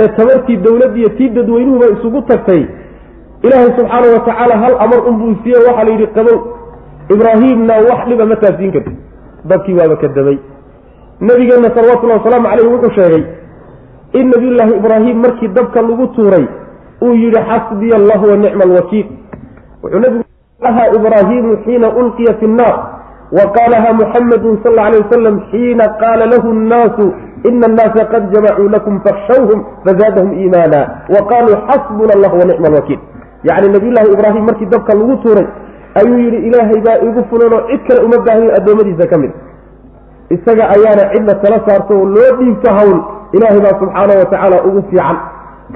ee tabartii dowladdiiyo tii dadweynuhuba isugu tagtay ilaahay subxaana wa tacaala hal amar unbuu siiye waxaa la yidhi qabow ibraahimna wax dhiba ma taasiin karti dabkii waaba ka damay. Nabigeenna salawatullahi wasalaamu caleyhi wuxuu sheegay in nabiyullaahi ibraahim markii dabka lagu tuuray uu yidhi xasbiya allahu wa nicma alwakiil. Wuxuu nabigu laha ibraahimu xiina ulqiya fi nnaar wa qaalaha muxamedun sal alla alay wasalam xiina qaala lahu nnaasu ina annaasa qad jamacuu lakum fakhshawhum fazaadahum iimaana wa qaaluu xasbuna allah wa nicma alwakiil yacni nabiyullaahi ibraahim markii dabka lagu tuuray ayuu yidhi ilaahay baa igu fulanoo cid kale uma baahayo addoommadiisa ka mid isaga ayaana cidna tala saarto oo loo dhiibto hawl ilaahay baa subxaana wa tacaala ugu fiican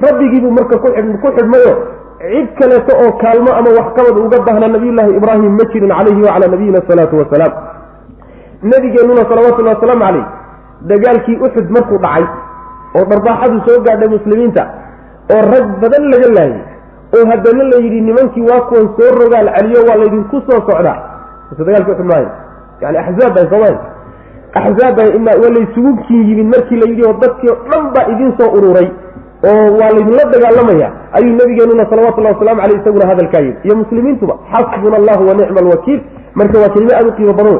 rabbigiibuu marka ku xidhmayo cid kaleeto oo kaalmo ama waxqabad uga baahna nabiyullaahi ibraahim ma jirin calayhi wacalaa nabiyina asalaatu wasalaam nabigeennuna salawatullahi wasalaamu caleyh dagaalkii uxud markuu dhacay oo dharbaaxadu soo gaadhay muslimiinta oo rag badan laga laayay oo haddana la yidhi nimankii waa kuwan soo rogaal celiyo waa laydinku soo socdaa dagaalki uxud maayo yani axzaab bay soomaali axzaaba waa laysugu kin yimid markii la yidhi oo dadkii o dhan baa idiin soo ururay oo waa laydinla dagaalamaya. Ayuu nabigeenuna salawatullahi waslamu aleyh isaguna hadalkaa yidhi. Iyo muslimiintuba xasbuna allahu wa nicma alwakiil marka waa kelimo aada u qiimo badan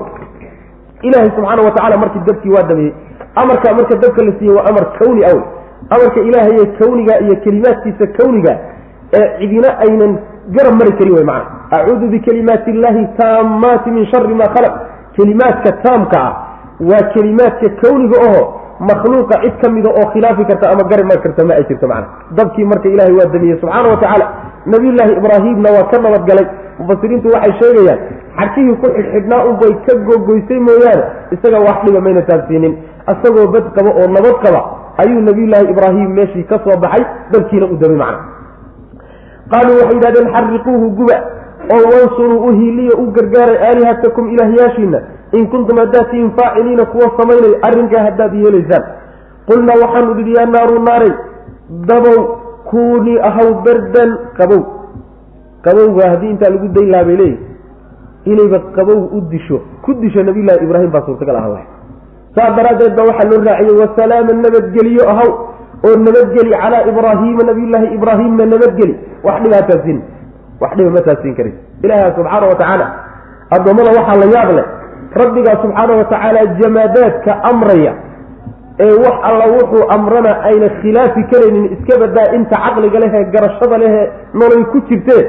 ilaahay subxaana wa tacala markii dabkii waa damiyey amarka marka dabka la siiyey waa amar kawni awl amarka ilaahaye kawniga iyo kelimaadkiisa kawniga ee cidina aynan garab mari karin wey macana acuudu bikalimaati illahi taammaati min shari ma khalaq. Kelimaadka taamka ah waa kelimaadka kawniga oho makhluuqa cid ka mida oo khilaafi karta ama garab mari karta ma ay jirto macana dabkii marka ilahay waa damiyey subxaana wa tacaala nabiyullaahi ibraahimna waa ka nabadgalay mufasiriintu waxay sheegayaan xarkihii ku xidhxidhnaa unbay ka gogoysay mooyaane isaga wax dhiba mayna taabsiinin isagoo bad qaba oo nabad qaba ayuu nabiyullaahi ibraahim meeshii ka soo baxay dalkiina u damay macna. Qaaluu waxay yidhahdeen xariquuhu guba oo wansuruu u hiiliya u gargaaray aalihatakum ilaahyaashiina in kuntum haddaad tihiin faaciliina kuwa samaynay arrinkaa haddaad yeelaysaan. Qulnaa waxaanu dhidhi yaa naaru naaray dabow kuunii ahaw bardan qabow qabowga haddii intaa lagu dayn lahaa bay leeyihi inayba qabow u disho ku disho nabiyullaahi ibraahim baa suurtagal aha waay. Saas daraaddeed baa waxaa loo raaciyey wasalaama nabadgeliyo ahaw oo nabadgeli calaa ibraahiima nabiyullaahi ibraahimna nabadgeli. Wax dhibaa taasiin wax dhiba ma taasiin karin. Ilaaha subxaana wa tacaala addoommada waxaa la yaab leh rabbigaa subxaana wa tacaala jamaadaadka amraya ee wax alla wuxuu amrana ayna khilaafi karaynin iska badaa inta caqliga lehee garashada lehee noloy ku jirtee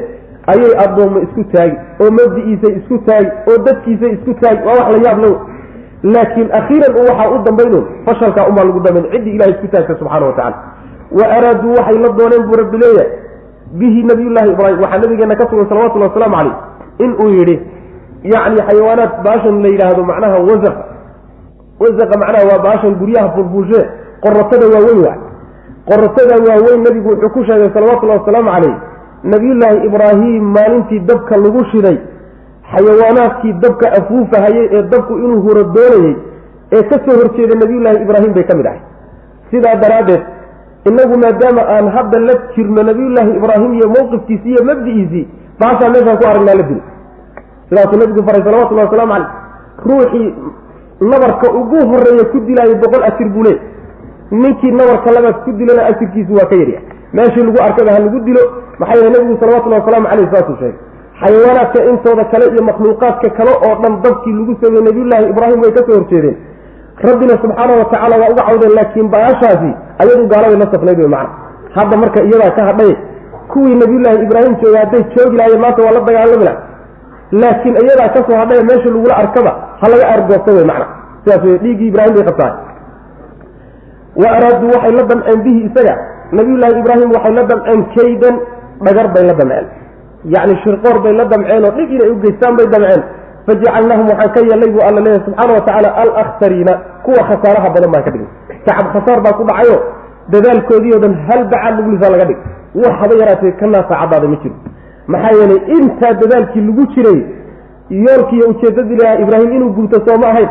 ayay addoommo isku taagi oo mabdi'iisay isku taagi oo dadkiisay isku taagi waa wax la yaab low laakiin akhiiran u waxaa u dambayno fashalkaa umaa lagu dambayn ciddii ilahay isku taagta subxana wa tacala wa araaduu waxay la dooneen buu rabbi leeyahay bihi nabiyullaahi ibraahim waxaa nabigeena ka sugan salawatullahi wasalaamu caleyh inuu yidhi yacni xayawaanaad baashan la yidhaahdo macnaha wasaqa. Wasaqa macnaha waa baashan guryaha fulfuushee qoratada waaweyn waa qoratada waaweyn nabigu wuxuu ku sheegay salawatullahi wasalaamu caleyh nabiyullaahi ibraahim maalintii dabka lagu shiday xayawaanaadkii dabka afuufahayey ee dabku inuu huro doonayey ee ka soo horjeeda nabiyullaahi ibraahim bay ka mid ahay sidaa daraaddeed innagu maadaama aan hadda la jirno nabiyullaahi ibraahim iyo mowqifkiisii iyo mabdi'iisii baashaa meeshaan ku aragnaa la dilo sidaasuu nabigu faray salawatullahi wasalaamu caleyh ruuxii nabarka ugu horreeya ku dilaayo boqol asir buu leey ninkii nabarka labaad ku dilana asirkiisu waa ka yarya meeshii lagu arkaba ha lagu dilo maxaa yeele nabigu salawatullahi wasalaamu caleyh saasuu sheegay xayawaanaadka intooda kale iyo makhluuqaadka kale oo dhan dabkii lagu sameeyey nabiyullaahi ibraahim way ka soo horjeedeen. Rabbina subxaana wa tacaala waa uga cawdeen laakiin baashaasi ayadu gaaladay la safnayd wey macna. Hadda marka iyadaa ka hadhay kuwii nabiyullaahi ibraahim jooga hadday joogi lahayen maanta waa la dagaalami laha laakiin iyadaa ka soo hadhay meesha lagula arkaba ha laga argoosta wey macna. Sidaas wey dhiiggii ibraahim bay qabtaan. Wa araaduu waxay la damceen bihi isaga nabiyullaahi ibraahim waxay la damceen kaydan dhagar bay la damceen. Yacni shirqoor bay la damceen oo dhib inay u geystaan bay damceen. Fajacalnaahum waxaan ka yeelnay buu alla leeyahy subxaana wa tacaala alakhtariina kuwa khasaaraha badan baan ka dhigay. Tacab khasaar baa ku dhacayo dadaalkoodii o dhan hal bacaad luglisaa laga dhig. Haba yaraatee ka naasacadaada ma jiro maxaa yeelay intaa dadaalkii lagu jiray yoolkiiyo ujeeddadii lahaa ibraahim inuu guurto soo ma ahayn.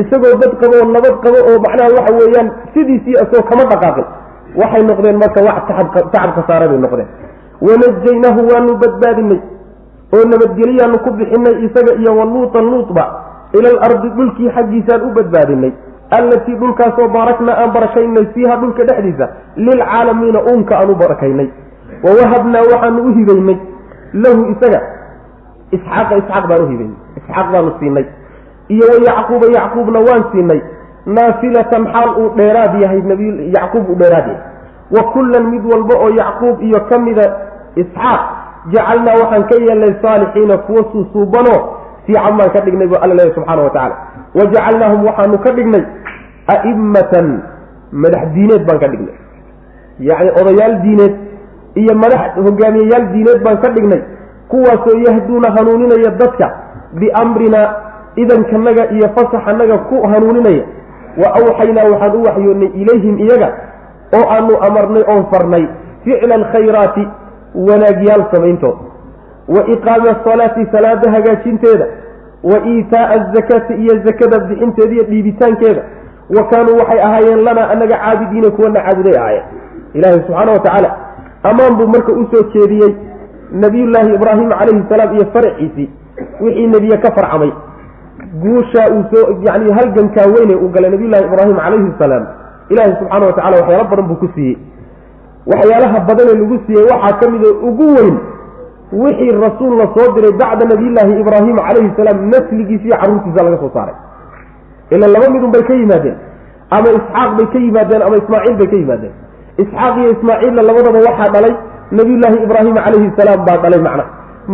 Isagoo dad qabo oo nabad qabo oo macnaha waxa weeyaan sidiisii asoo kama dhaqaaqin waxay noqdeen marka wax tacab khasaare bay noqdeen. Wanajaynaahu waanu badbaadinay oo nabadgelyaanu ku bixinay isaga iyo waluutan luutba ila alardi dhulkii xaggiisaan u badbaadinay allatii dhulkaasoo baaraknaa aan barakaynay fiiha dhulka dhexdiisa lilcaalamiina uunka aan u barakaynay wawahabnaa waxaanu u hibaynay lahu isaga isxaaqa isxaaq baan u hibaynay isxaaq baanu siinay iyo wayacquuba yacquubna waan siinay naafilatan xaal uu dheeraad yahay nabiy yacquub uu dheeraad yahay. Wa kullan mid walba oo yacquub iyo ka mida isxaaq jacalnaa waxaan ka yeelnay saalixiina kuwa suusuubanoo fiican baan ka dhignay buu alla leeyahy subxaana wa tacala wa jacalnaahum waxaanu ka dhignay a'immatan madax diineed baan ka dhignay. Yacni odayaal diineed iyo madax hogaamiyeyaal diineed baan ka dhignay. Kuwaasoo yahduuna hanuuninaya dadka biamrina idankanaga iyo fasaxanaga ku hanuuninaya wa awxaynaa waxaan u waxyoonnay ilayhim iyaga oo aanu amarnay oon farnay ficla alkhayraati wanaagyaal samayntood wa iqaami asalaati salaada hagaajinteeda. Wa iitaa'a azakaati iyo zakada bixinteeda iyo dhiibitaankeeda. Wa kaanuu waxay ahaayeen lanaa anaga caabidiina kuwana caabuday ahaayeen. Ilaahay subxaana wa tacaala ammaan buu marka u soo jeediyey nabiyullaahi ibraahim calayhi salaam iyo faraciisii wixii nebiye ka farcamay guusha uu soo yani halgankaa weyne uu galay nabiyullahi ibraahim calayhi salaam. Ilaahay subxaana wa tacala waxyaalo badan buu ku siiyey. Waxyaalaha badanee lagu siiyey waxaa ka mida ugu weyn wixii rasuul la soo diray bacda nabiyillaahi ibraahim calayhi salaam nasligiisa iyo carruurtiisa laga soo saaray. Ila laba midun bay ka yimaadeen. Ama isxaaq bay ka yimaadeen ama ismaaciil bay ka yimaadeen. Isxaaq iyo ismaaciilla labadaba waxaa dhalay nabiyullaahi ibraahim calayhi salaam baa dhalay macna.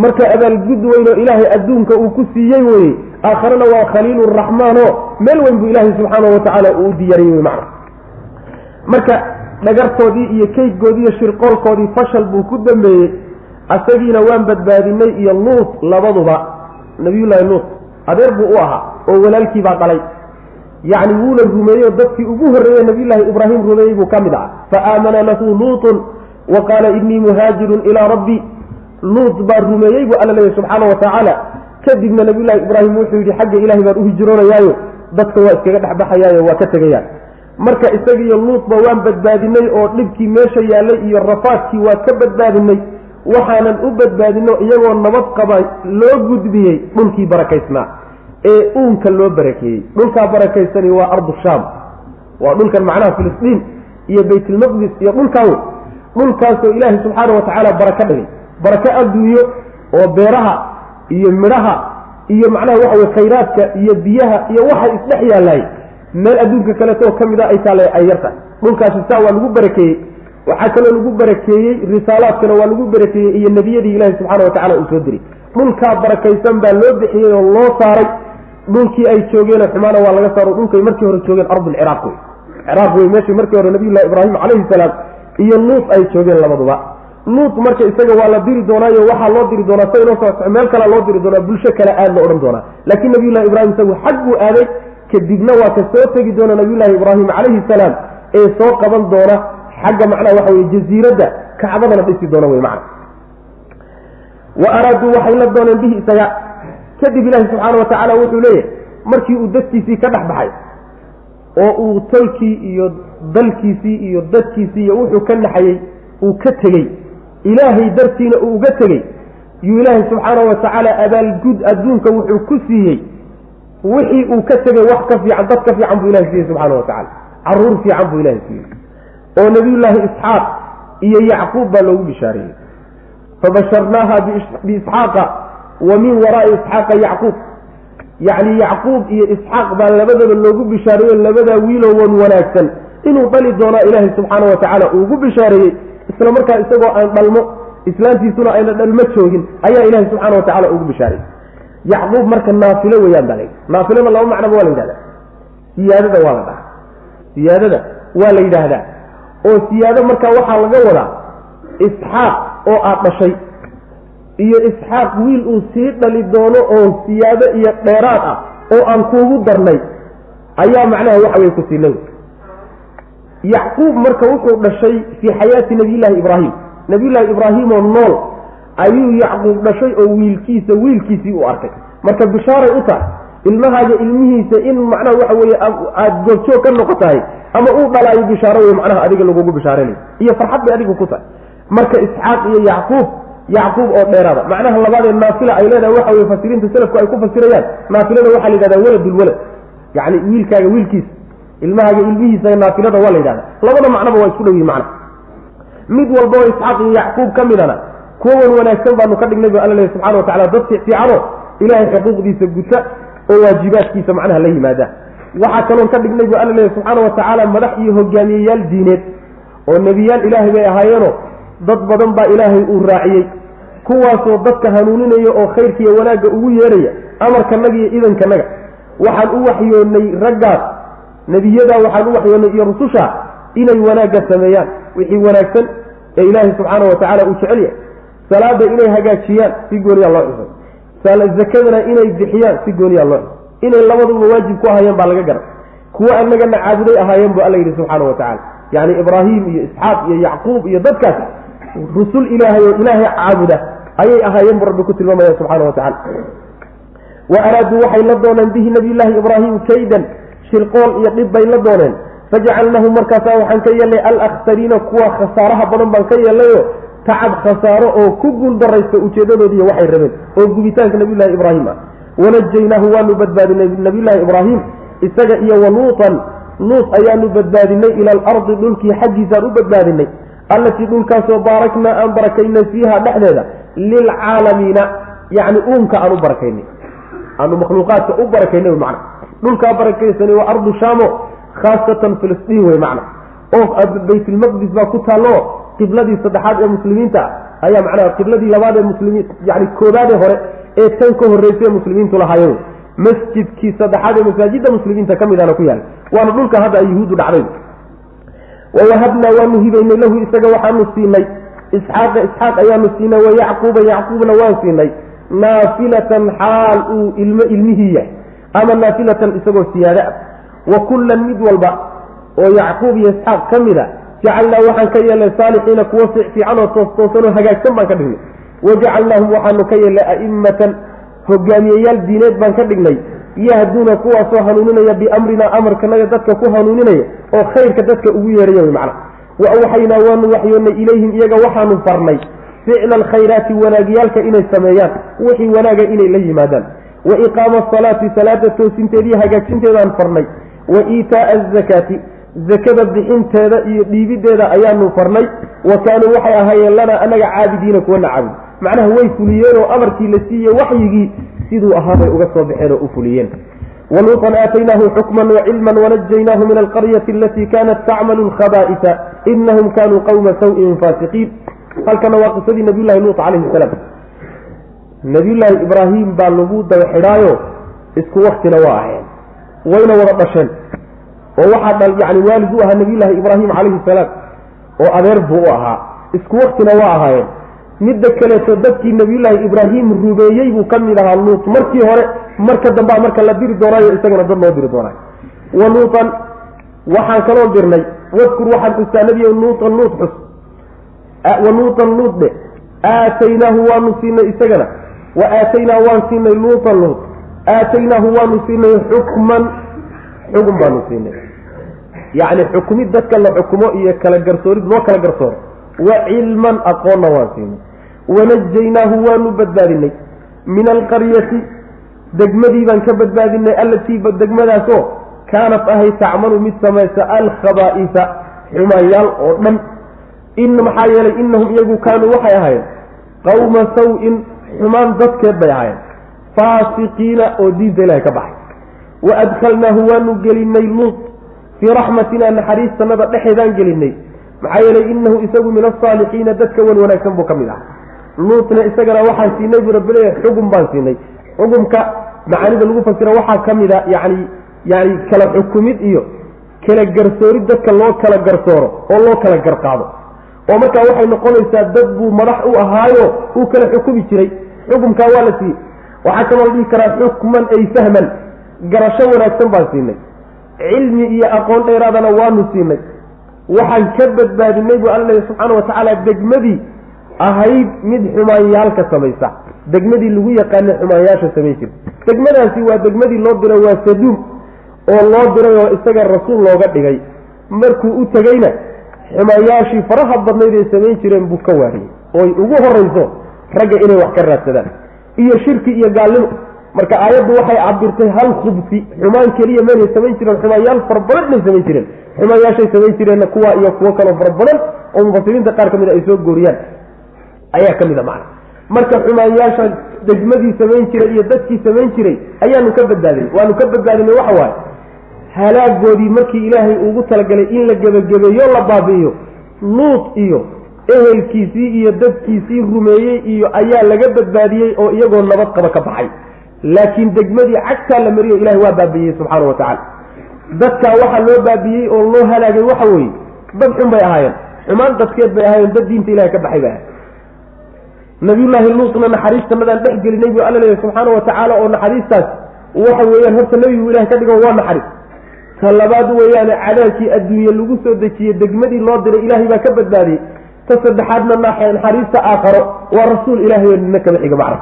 Marka abaalgud weyn oo ilaahay adduunka uu ku siiyey weye aakharena waa khaliilu raxmaan oo meel weyn buu ilaahay subxaana wa tacaala uu diyaariyey macna. Marka dhagartoodii iyo kaydgoodii iyo shirqoolkoodii fashal buu ku dambeeyey asagiina waan badbaadinay iyo luut labaduba nabiyullaahi luut adeer buu u ahaa oo walaalkii baa dhalay. Yacni wuuna rumeeyey oo dadkii ugu horreeye nabiyullaahi ibraahim rumeeyey buu ka mid ahaa. Fa aamana lahu luutun wa qaala innii muhaajirun ilaa rabbi. Luut baa rumeeyey buu alla leeyahy subxaana wa tacaala kadibna nabiyullaahi ibraahim wuxuu yidhi xagga ilaahay baan u hijroonayaayo dadka waa iskaga dhexbaxayaayo waa ka tegayaan. Marka isagiiyo luutba waan badbaadinay oo dhibkii meesha yaallay iyo rafaadkii waa ka badbaadinay waxaanan u badbaadino iyagoo nabad qaba loo gudbiyey dhulkii barakaysnaa ee uunka loo barakeeyey. Dhulkaa barakaysani waa ardu shaam waa dhulkan macnaha filistiin iyo baytulmaqdis iyo dhulkaa wey dhulkaasoo ilaahay subxaana wa tacaala baraka dhigay barako adduunyo oo beeraha iyo midhaha iyo macnaha waxa weye khayraadka iyo biyaha iyo waxa isdhex yaalaay meel adduunka kaleetoo ka mid a ay taale ay yarta. Dhulkaasi saa waa lagu barakeeyey waxaa kaloo lagu barakeeyey risaalaadkana waa lagu barakeeyey iyo nebiyadii ilaahi subxaana watacala uu soo diray. Dhulkaa barakaysan baa loo bixiyey oo loo saaray. Dhulkii ay joogeen xumaana waa laga saaro. Dhulkay markii hore joogeen ardulciraaq wey ciraaq wey meeshii markii hore nabiyullahi ibraahim calayhi salaam iyo luut ay joogeen labaduba luut marka isaga waa la diri doonaayo waxaa loo diri doonaa sa inoo soo meel kalea loo diri doonaa bulsho kale aad la odhan doonaa. Laakiin nabiyullahi ibraahim isagu xag buu aaday kadibna waa ka soo tegi doona nabiyullaahi ibraahim calayhi salaam ee soo qaban doona xagga macnaha waxa weye jasiiradda kacbadana dhisi doona wey macna. Wa araaduu waxay la dooneen bihi isaga. Kadib ilaahi subxaana wa tacaala wuxuu leeyahay markii uu dadkiisii ka dhex baxay oo uu tolkii iyo dalkiisii iyo dadkiisii iyo wuxuu ka naxayey uu ka tegey ilaahay dartiina uu uga tegey yuu ilaahay subxaana wa tacaala abaalgud adduunka wuxuu ku siiyey. Wixii uu ka tegay wax ka fiican dad ka fiican buu ilahay siiyey subxaana wa tacala carruur fiican buu ilahay siiyey. Oo nabiyullaahi isxaaq iyo yacquub baa loogu bishaareeyey fabasharnaaha biisxaaqa wa min waraa'i isxaaqa yacquub. Yacni yacquub iyo isxaaq baa labadaba loogu bishaareeyo labadaa wiiloo wan wanaagsan. Inuu dhali doonaa ilaahay subxaana wa tacaala uugu bishaareeyey isla markaa isagoo aan dhalmo islaantiisuna ayna dhalmo joogin ayaa ilaahay subxaana wa tacala ugu bishaareeyey yacquub marka naafilo weyaan baa layidhi naafilada laba macnaba waa la yidhahdaa. Siyaadada waa la dhahaa. Siyaadada waa la yidhaahdaa. Oo siyaado markaa waxaa laga wadaa isxaaq oo aad dhashay iyo isxaaq wiil uu sii dhali doono oo siyaado iyo dheeraad ah oo aan kuugu darnay ayaa macnaha waxa weye ku siinay yacquub marka wuxuu dhashay fii xayaati nabiyillaahi ibraahim. Nabiyullaahi ibraahim oo nool ayuu yacquub dhashay oo wiilkiisa wiilkiisii u arkay. Marka bishaaray u tahay ilmahaaga ilmihiisa in macnaha waxa weeye aada goobjoog ka noqotahay ama uu dhalaayo bishaaro wey macnaha adiga lagugu bishaaranayo iyo farxad bay adigu ku tahay. Marka isxaaq iyo yacquub yacquub oo dheeraada. Macnaha labaadee naafila ay leedahay waxa weye fasiriinta selafku ay ku fasirayaan. Naafilada waxaa la yidhahdaa waladulwalad yacni wiilkaaga wiilkiisa ilmahaaga ilmihiisa naafilada waa la yidhahda. Labada macnaba waa isku dhow yihi macna. Mid walba oo isxaaq iyo yacquub ka midana kuwa wan wanaagsan baanu ka dhignay bu alla lehy subxana wa tacala dad fiicfiicano ilaahay xuquuqdiisa guta oo waajibaadkiisa macnaha la yimaada. Waxaa kaloon ka dhignay bu alla lehy subxaana wa tacaala madax iyo hogaamiyeyaal diineed oo nebiyaal ilaahay bay ahaayeeno dad badan baa ilaahay uu raaciyey. Kuwaasoo dadka hanuuninaya oo khayrkiiyo wanaagga ugu yeedhaya amarkanaga iyo idankanaga waxaan u waxyoonnay raggaas nebiyadaa waxaan u waxyoonnay iyo rususha inay wanaagga sameeyaan wixii wanaagsan ee ilaahay subxaana wa tacaala uu jecel yahay. Salaada inay hagaajiyaan si gooniyaa loo xusay zakadana inay bixiyaan si gooniyaa loo xusay inay labaduba waajib ku ahayeen baa laga garan. Kuwa annagana caabuday ahaayeen bu alla yidhi subxaana wa tacala yacni ibraahim iyo isxaaq iyo yacquub iyo dadkaas rusul ilaahay oo ilaahay caabuda ayay ahaayeen bu rabbi ku tilmaamaya subxaana wa tacala wa araaduu waxay la dooneen bihi nabiyullaahi ibraahim kaydan shirqool iyo dhib bay la dooneen. Fajacalnahum markaasaa waxaan ka yeelnay alakhtariina kuwa khasaaraha badan baan ka yeelnayo. Tacab khasaaro oo ku guul daraysta ujeedadoodiiy waxay rabeen oo gubitaanka nabiyullahi ibraahim ah. Wanajaynaahu waanu badbaadinay nabiyullaahi ibraahim isaga iyo waluutan luut ayaanu badbaadinay ila alardi dhulkii xaggiisaan u badbaadinay allatii dhulkaasoo baaraknaa aan barakaynay fiiha dhexdeeda. Lilcaalamiina yacni uunka aan u barakaynay. Aanu makhluuqaadka u barakaynay macna dhulkaa barakaysanay waa ardu shaamo khaasatan filistiin wey macna. Oo baytulmaqdis baa ku taallo qibladii saddexaad ee muslimiinta ayaa macnaha qibladii labaad ee muslimiin yani koobaadee hore ee tan ka horreysay ee muslimiintu lahaayeen. Masjidkii saddexaad ee masaajidda muslimiinta ka midana ku yaalla waana dhulka hadda ay yuhuuddu dhacday. Wawahabnaa waanu hibaynay lahu isaga waxaanu siinay. Isxaaqa isxaaq ayaanu siinay wa yacquuba yacquubna waan siinay. Naafilatan xaal uu ilmo ilmihii yahay ama naafilatan isagoo siyaada ah. Wa kullan mid walba oo yacquub iyo isxaaq ka mid a jacalnaa waxaan ka yeelnay saalixiina kuwo fiican oo toostoosan oo hagaagsan baan ka dhignay. Wajacalnaahum waxaanu ka yeelnay a'immatan hogaamiyeyaal diineed baan ka dhignay. Yahduuna kuwaasoo hanuuninaya biamrinaa amarkanaga dadka ku hanuuninaya oo khayrka dadka ugu yeeraya wy macna. Wa awxaynaa waanu waxyoonnay ilayhim iyaga waxaanu farnay ficla alkhayraati wanaagyaalka inay sameeyaan wixii wanaaga inay la yimaadaan wa iqaama asalaati salaada toosinteediiyo hagaajinteedaan farnay. Wa iitaaa azakaati zakada bixinteeda iyo dhiibideeda ayaanu farnay. Wa kaanuu waxay ahaayeen lanaa anaga caabidiina kuwana caabud. Macnaha way fuliyeen oo amarkii la siiyey waxyigii siduu ahaabay uga soo baxeen oo u fuliyeen. Waluuطan aataynaahu xukman wacilman wanajaynaahu min alqaryati alatii kanat tacmalu lkhaba'isa inahum kanuu qawma saw-in faasiqiin. Halkana waa qisadii nabiyullahi luut calayhi salaam nabiyullaahi ibraahim baa lagu daba xidhaayo isku waktina waa aheen wayna wada dhasheen oo waxaa yani waalid u ahaa nabiyullaahi ibraahim calayhi salaam oo adeer buu u ahaa. Isku waktina waa ahaayeen midda kaleeto dadkii nabiyullaahi ibraahim rubeeyey buu ka mid ahaa luut. Markii hore marka dambaa marka la diri doonaayo isagana dad loo diri doonaayo. Wa luutan waxaan kaloo dirnay wadkur waxaan xustaa nebiyo luutan luut xus. Wa luutan luut dhe. Aataynaahu waanu siinay isagana wa aataynaa waan siinay luutan luut aataynaahu waanu siinay xukman xugun baanu siinay yacni xukumid dadka la xukumo iyo kala garsoorid loo kala garsooro wa cilman aqoonna waan siinay wanajaynaahu waanu badbaadinay min alqaryati degmadii baan ka badbaadinay allatii degmadaasoo kaanat ahay tacmalu mid samaysa alkhabaaisa xumayaal oo dhan in maxaa yeelay inahum iyagu kaanuu waxay ahaayeen qawma saw-in xumaan dadkeed bay ahaayeen. Faasiqiina oo diinta ilahay ka baxay. Wa adkhalnaahu waanu gelinay luut. Fii raxmatina naxariistanada dhexeedaan gelinay maxaa yeelay inahu isagu min asaalixiina dadka wan wanaagsan buu ka mid aha luutna isagana waxaan siinay buu rabbileeya xugum baan siinay. Xugumka macaanida lagu fasira waxaa ka mid a yani yani kala xukumid iyo kala garsoorid dadka loo kala garsooro oo loo kala garqaado oo markaa waxay noqonaysaa dad buu madax u ahaayo uu kala xukumi jiray. Xukumkaa waa la siiyey. Waxaa kaloo la dhihi karaa xukman ay fahman. Garasho wanaagsan baan siinay. Cilmi iyo aqoon dheeraadana waanu siinay. Waxaan ka badbaadinay buu alla subxaana watacaala degmadii ahayd mid xumaanyaalka samaysa. Degmadii lagu yaqaanay xumaanyaasha samayn jirta degmadaasi waa degmadii loo diray waa saduum oo loo diray oo isaga rasuul looga dhigay. Markuu u tegeyna xumaanyaashii faraha badnayd ay samayn jireen buu ka waadiyey ooy ugu horayso ragga inay wax ka raadsadaan. Iyo shirki iyo gaalnimo. Marka aayaddu waxay cabirtay hal khubsi xumaan keliya maynay samayn jireen xumaanyaal fara badan inay samayn jireen. Xumaanyaashay samayn jireenna kuwa iyo kuwo kaloo fara badan oo mufasiriinta qaar ka mid a ay soo gooriyaan. Ayaa ka mid a macna. Marka xumaanyaasha degmadii samayn jiray iyo dadkii samayn jiray ayaanu ka badbaadinay waanu ka badbaadinay waxa waaye halaagoodii markii ilaahay ugu talagalay in la gebagabeeyo la baabi'iyo. Luut iyo ehelkiisii iyo dadkiisii rumeeyey iyo ayaa laga badbaadiyey oo iyagoo nabad qaba ka baxay. Laakiin degmadii cagtaa la mariyo ilahay waa baabi'iyey subxaana wa tacaala. Dadkaa waxaa loo baabi'iyey oo loo halaagay waxa weeye dad xun bay ahaayeen. Xumaan dadkeed bay ahaayeen dad diinta ilahay ka baxay bay ahayen nabiyullaahi luutna naxariistanadaan dhex gelinay buu alla leeyahy subxaana wa tacaala oo naxariistaas waxa weeyaan horta nebigu ilahay ka dhigo waa naxariis ta labaad weeyaane cadaabkii adduunye lagu soo dejiyey degmadii loo diray ilaahay baa ka badbaadiyey. Ta saddexaadna naxariista aakharo waa rasuul ilahay oo nina kama xiga macna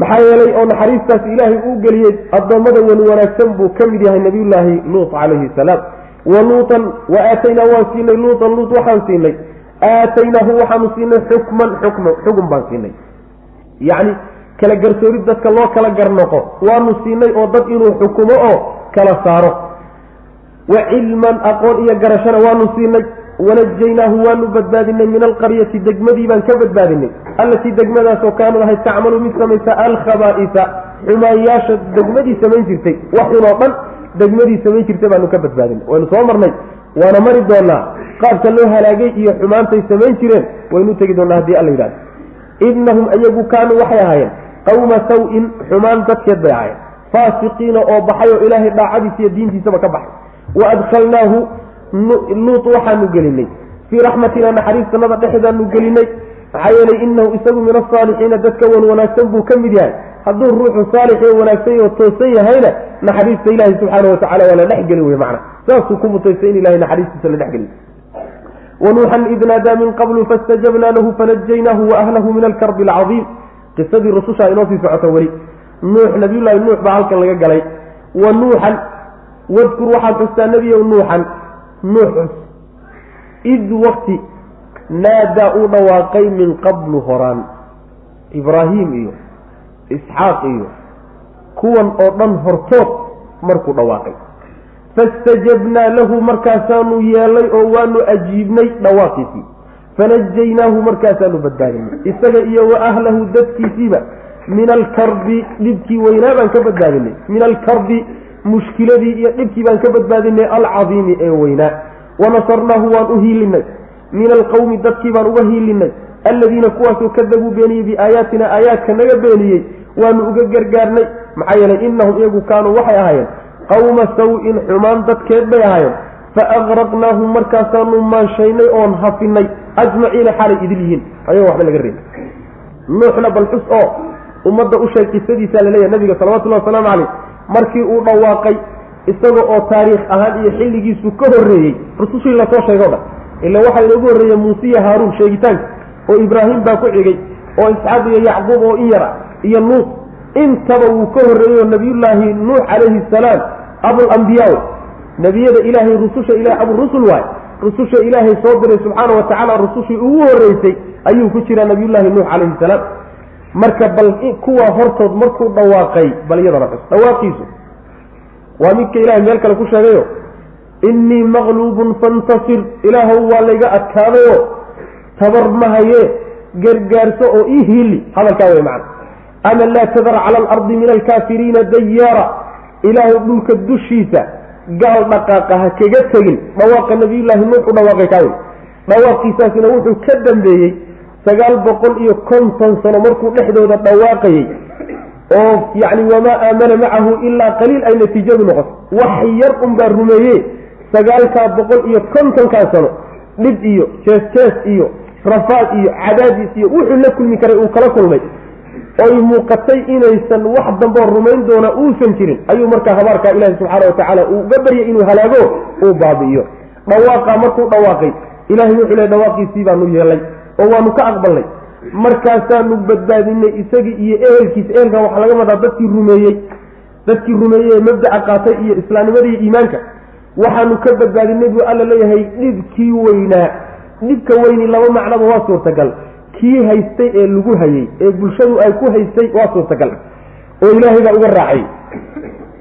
maxaa yeelay oo naxariistaas ilaahay uu geliyey addoommada wan wanaagsan buu ka mid yahay nabiyullaahi luut calayhi salaam. Wa luutan wa aataynaa waan siinay luutan luut waxaan siinay. Aataynaahu waxaanu siinay xukman xukma xugun baan siinay. Yacni kala garsoorid dadka loo kala garnoqo waanu siinay oo dad inuu xukumo oo kala saaro wa cilman aqoon iyo garashana waanu siinay. Wanajaynaahu waanu badbaadinay min alqaryati degmadii baan ka badbaadinay allatii degmadaasoo kaanad ahayd tacmalu mid samaysa alkhabaaisa. Xumaanyaasha degmadii samayn jirtay. Waxun oo dhan degmadii samayn jirtay baanu ka badbaadinay waynu soo marnay waana mari doonaa qaabka loo halaagay iyo xumaantay samayn jireen waynu tegi doonaa haddii alla yidhahdo innahum iyagu kaanuu waxay ahaayeen qawma saw-in xumaan dadkeed bay ahaayeen. Faasiqiina oo baxay oo ilaahay dhaacadiisa iyo diintiisaba ka baxay wa adkhalnaahu luut waxaanu gelinay fii raxmatina naxariistanada dhexdaanu gelinay maxaa yeelay inahu isagu min asaalixiina dadka wan wanaagsan buu ka mid yahay hadduu ruuxu saalix iyo wanaagsan oo toosan yahayna naxariista ilaahi subxaana watacala waa la dhexgeli wey macna saasuu ku mutaystay in ilahay naxariistiisa la dhexgeliy wanuuxan id naadaa min qablu fastajabnaa lahu fanajaynaahu waahlahu min alkarbi alcadiim qisadii rusushaa inoo sii socota weli nuux nabiyullaahi nuux baa halkan laga galay wa nuuxan wadkur waxaad xustaa nebiyow nuuxan nuux cus id wakti naadaa uu dhawaaqay min qablu horaan. Ibraahim iyo isxaaq iyo kuwan oo dhan hortood markuu dhawaaqay. Fastajabnaa lahu markaasaanu yeelay oo waanu ajiibnay dhawaaqiisii fanajaynaahu markaasaanu badbaadinay. Isaga iyo wa ahlahu dadkiisiiba min alkarbi dhibkii weynaa baan ka badbaadinay. Min alkarbi mushkiladii iyo dhibkii baan ka badbaadinay alcadiimi ee weynaa. Wanasarnaahu waan u hiilinay min alqowmi dadkii baan uga hiilinay alladiina kuwaasoo kadabuu beeniyey biaayaatina aayaadka naga beeniyey waanu uga gargaarnay. Maxaa yeelay innahum iyagu kaanuu waxay ahaayeen qawma saw-in xumaan dadkeed bay ahaayeen. Fa agraqnaahum markaasaanu maanshaynay oon hafinay ajmaciina xaalay idil yihiin. Ayagoo waxba laga reebay nuuxna bal xus oo ummadda u sheeg qisadiisaa la leeyahay nabiga salawatullahi wasalaamu caleyh markii uu dhawaaqay isaga oo taariikh ahaan iyo xilligiisu ka horreeyey rusushii la soo sheego dhan ila waxaa inoogu horreeyey muusiya haaruun sheegitaanka oo ibraahim baa ku xigay oo isxaaq iyo yacquub oo in yara iyo nuux. Intaba wuu ka horreeyey oo nabiyullaahi nuux calayhi salaam abulambiyaa nebiyada ilaahay rususha ilahay aburusul waay rususha ilaahay soo diray subxaana wa tacaala rusushii ugu horreysay ayuu ku jiraa nabiyullaahi nuux calayhi salaam marka bal kuwa hortood markuu dhawaaqay bal iyadana xus dhawaaqiisu waa midka ilahay meel kale ku sheegayo. Innii maqluubun fantasir. Ilaahow waa layga adkaadayo. Tabar ma haye. Gargaarso oo ii hiili hadalkaa wey macana. Ama laa tadar cala alardi min alkaafiriina dayaara. Ilaahay dhulka dushiisa gaal dhaqaaqa ha kaga tegin. Dhawaaqa nabiyullaahi nuux u dhawaaqay kaa dhawaaqiisaasina wuxuu ka dambeeyey sagaal boqol iyo konton sano markuu dhexdooda dhawaaqayey oo yacni wamaa aamana macahu ilaa qaliil ay natiijadu noqoto. Wax yar unbaa rumeeye sagaalkaa boqol iyo kontonkaa sano dhib iyo jees jees iyo rafaad iyo cadaadis iyo wuxuu la kulmi karay uu kala kulmay. Oy muuqatay inaysan wax damboo rumayn doona uusan jirin ayuu markaa habaarkaa ilaahi subxaana watacaala uu uga baryay inuu halaago uu baabi'iyo. Dhawaaqa markuu dhawaaqay ilahay wuxuu le dhawaaqiisii baanu yeelay oo waanu ka aqbalnay. Markaasaanu badbaadinay isagii iyo ehelkiisa ehelkan waxaa laga wadaa dadkii rumeeyey. Dadkii rumeeyey ee mabdaca qaatay iyo islaamnimadii iimaanka. Waxaanu ka badbaadinay buu alla leeyahay dhibkii weynaa. Dhibka weyni laba macnaba waa suurtagal. Kii haystay ee lagu hayey ee bulshadu ay ku haystay waa suurtagal. Oo ilaahay baa uga raacay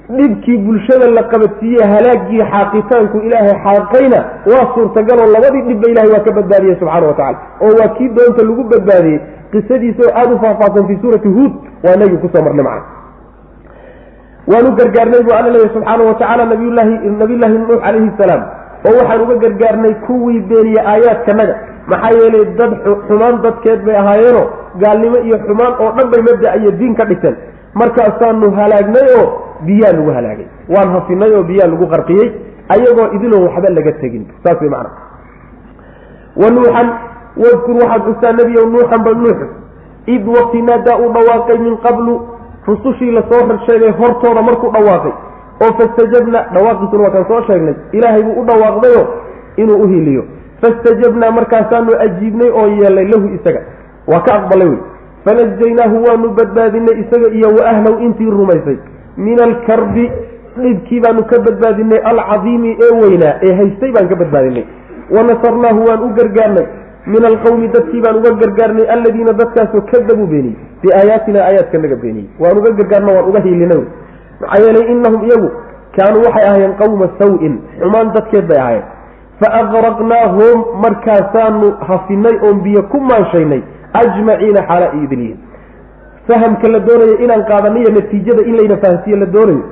dhibkii bulshada la qabadsiiyey halaagii xaaqitaanku ilaahay xaaqayna waa suurtagaloo labadii dhibba ilahay waa ka badbaadiyey subxaana wa tacala oo waa kii doonta lagu badbaadiyey qisadiisa oo aada u faahfaahsan fii suurati huud waa inagii ku soo marnay macna. Waanu gargaarnay buu alla leeyahy subxaana wa tacaala nabiyullaahi nabiyullaahi nuux calayhi salaam. Oo waxaan uga gargaarnay kuwii beeniye aayaadkanaga maxaa yeelay dad xumaan dadkeed bay ahaayeenoo gaalnimo iyo xumaan oo dhan bay mabda iyo diin ka dhigteen markaasaanu halaagnay oo biyaa lagu halaagay. Waan hafinay oo biyaa lagu qarqiyey ayagoo idinoo waxba laga tegin. Saas way macana wa nuuxan wadkur waxaad xustaa nebiyow nuuxan bal nuuxu id waqti naadaa uu dhawaaqay min qablu rusushii la soo sheegay hortooda markuu dhawaaqay. Oo fastajabna dhawaaqiisuna waa kaan soo sheegnay. Ilaahay buu u dhawaaqdayo inuu u hiliyo fastajabnaa markaasaanu ajiibnay oo yeelnay lahu isaga. Waa ka aqbalay wey. Fanajaynaahu waanu badbaadinay isaga iyo wa ahlow intii rumaysay min alkarbi dhibkii baanu ka badbaadinay alcadiimi ee weynaa ee haystay baan ka badbaadinay. Wanasarnaahu waan u gargaarnay. Min alqawmi dadkii baan uga gargaarnay alladiina dadkaasoo kadabuu beeniyey. Biaayaatina aayaadka naga beeniyey. Waan uga gargaarno waan uga hiilina maxaa yeelay inahum iyagu kaanuu waxay ahaayeen qawma saw-in xumaan dadkeed bay ahaayeen. Fa aqraqnaahum markaasaanu hafinay oon biyo ku maanshaynay ajmaciina xaala idilyihin fahamka la doonayo inaan qaadaniyo natiijada in layna fahamsiiyo la doonayo.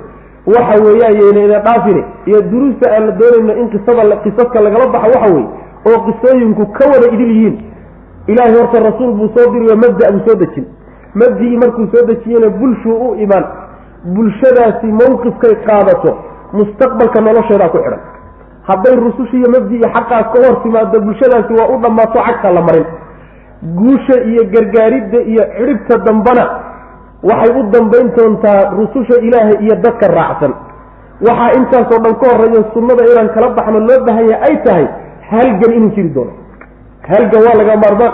Waxa weeyaan yeynayna dhaafine. Iyo duruusta aan la doonayno in qisada qisaska lagala baxo waxa weye oo qisooyinku ka wada idil yihiin. Ilaahay horta rasuul buu soo diriyo mabda buu soo dejin. Mabdii markuu soo dejiyena bulshuu u imaan. Bulshadaasi mawqifkay qaadato mustaqbalka nolosheedaa ku xidhan hadday rususha iyo mabdi iyo xaqaas ka hor timaado bulshadaasi waa u dhammaato cagta la marin guusha iyo gargaaridda iyo cidhibta dambana waxay u dambayn doontaa rususha ilaahay iyo dadka raacsan. Waxaa intaasoo dhan ka horreeya sunnada inaan kala baxno loo bahanya ay tahay halgan inuu jiri doono. Halgan waa laga maarmaan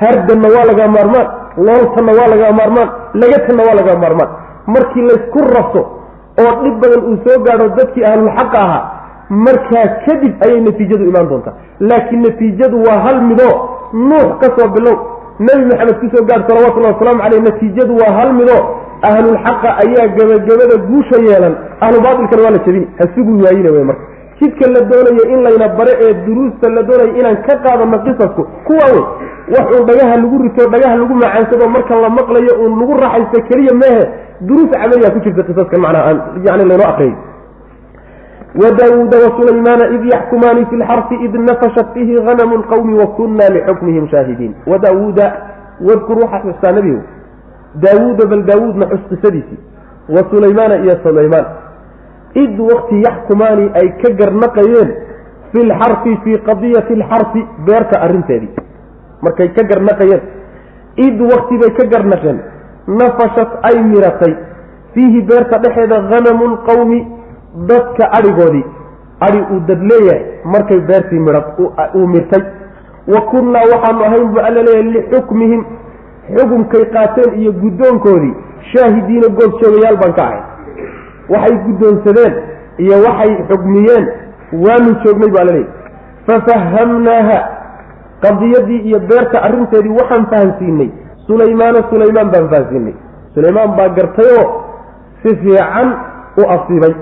hardanna waa laga maarmaan looltanna waa laga maarmaan lagatanna waa laga maarmaan. Markii laysku rafto oo dhib badan uu soo gaadho dadkii ahlulxaqa ahaa markaa kadib ayay natiijadu imaan doontaa. Laakiin natiijadu waa hal midoo nuux ka soo bilow. Nebi maxamed ku soo gaadh salawatullahi wasalaamu caleyh natiijadu waa hal midoo ahlulxaqa ayaa gebagabada guusha yeelan. Ahlu baatilkana waa la jebin ha sugu waayina wey marka. Jidka la doonayo in layna bare ee duruusta la doonayo inaan ka qaadano qisasku kuwa wey? Wax uun dhagaha lagu rito dhagaha lagu macaansado marka la maqlayo uun lagu raaxaysto keliya mehe duruus camaliya ku jirta qisaskan macnaha aan yani laynoo aqriyay wadaawuuda wasulaymaana id yaxkumaani fi lxarfi id nafashat fihi hanamu lqawmi wakuna lixukmihim shaahidiin wadaawuuda wadkur waxaa xustaa nebigu daawuuda bal daawuudna xus qisadiisii wa sulaymaana iyo sulaymaan id wakti yaxkumaani ay ka garnaqayeen fi lxarfi fii qadiyati alxarfi beerta arrinteedii markay ka garnaqayeen id wakti bay ka garnaqeen nafashat ay miratay fiihi beerta dhexeeda hanamu lqawmi dadka adhigoodii adhi uu dad leeyahay markay beertii uu mirtay. Wa kunnaa waxaanu ahayn buu alla leeyahay lixukmihim xukunkay qaateen iyo guddoonkoodii. Shaahidiina goobjoogayaal baan ka ahay. Waxay guddoonsadeen iyo waxay xugmiyeen waanu joognay baa la leeyahy fafahamnaaha qadiyadii iyo beerta arrinteedii waxaan fahamsiinay sulaymaana sulaymaan baan fahamsiinay sulaymaan baa gartayoo si fiican u asiibay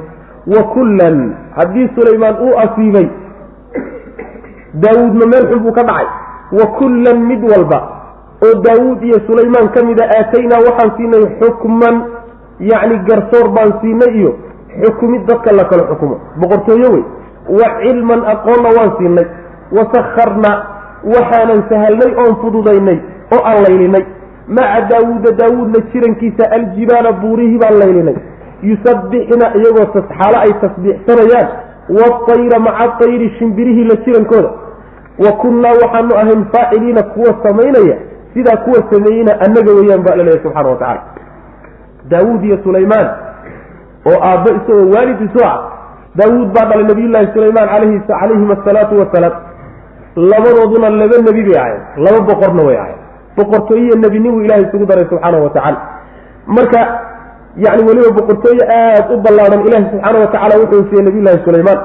wa kullan. Haddii sulaymaan uu asiibay daawuudna meel xun buu ka dhacay. Wa kullan mid walba oo daawuud iyo sulaymaan ka mida aataynaa waxaan siinay xukman yacni garsoor baan siinay iyo xukumid dadka la kala xukumo. Boqortooyo wey. Wa cilman aqoonna waan siinay. Wasakharna waxaanan sahalnay oon fududaynay oo aan laylinay. Maca daawuuda daawuudna jirankiisa aljibaala buurihii baan laylinay yusabbixna iyagoo xaalo ay tasbiixsanayaan waatayra maca tayri shimbirihii la jirankooda. Wa kunnaa waxaanu ahayn faaciliina kuwa samaynaya sidaa kuwa sameeyeyna annaga weeyaan baa la leeyahy subxana wa tacala daawuud iyo sulaymaan oo aabbo isagoo waalid isu ah daawuud baa dhalay nabiyullaahi sulaymaan alayhi calayhim asalaatu wasalaam. Labadooduna laba nebi bay ahayn laba boqorna way ahayn boqortooyiyo nebinimu ilaahay isugu daray subxaana wa tacaala. Marka yacni weliba boqortooye aada u ballaadhan ilaahi subxaana wa tacala wuxuu siiyey nabiyullaahi sulaymaan.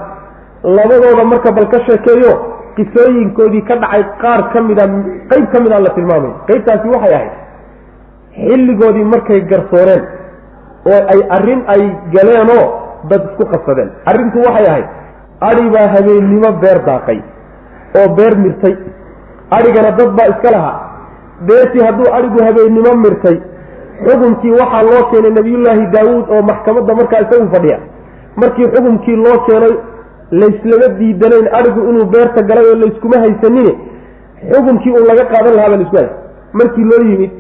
Labadooda marka bal ka sheekeeyo qisooyinkoodii ka dhacay qaar ka mida qeyb ka mid a la tilmaamay. Qeybtaasi waxay ahayd xilligoodii markay garsooreen oo ay arrin ay galeenoo dad isku qabsadeen. Arrintu waxay ahayd adhi baa habeennimo beer daaqay oo beer mirtay. Adhigana dad baa iska lahaa. Beertii hadduu adhigu habeennimo mirtay xukunkii waxaa loo keenay nabiyullaahi daawuud oo maxkamadda markaa isagu fadhiya. Markii xukunkii loo keenay layslama diidanayn adhigu inuu beerta galay oo layskuma haysanine xukunkii uu laga qaadan lahaa baa la isku haysa markii loo yimid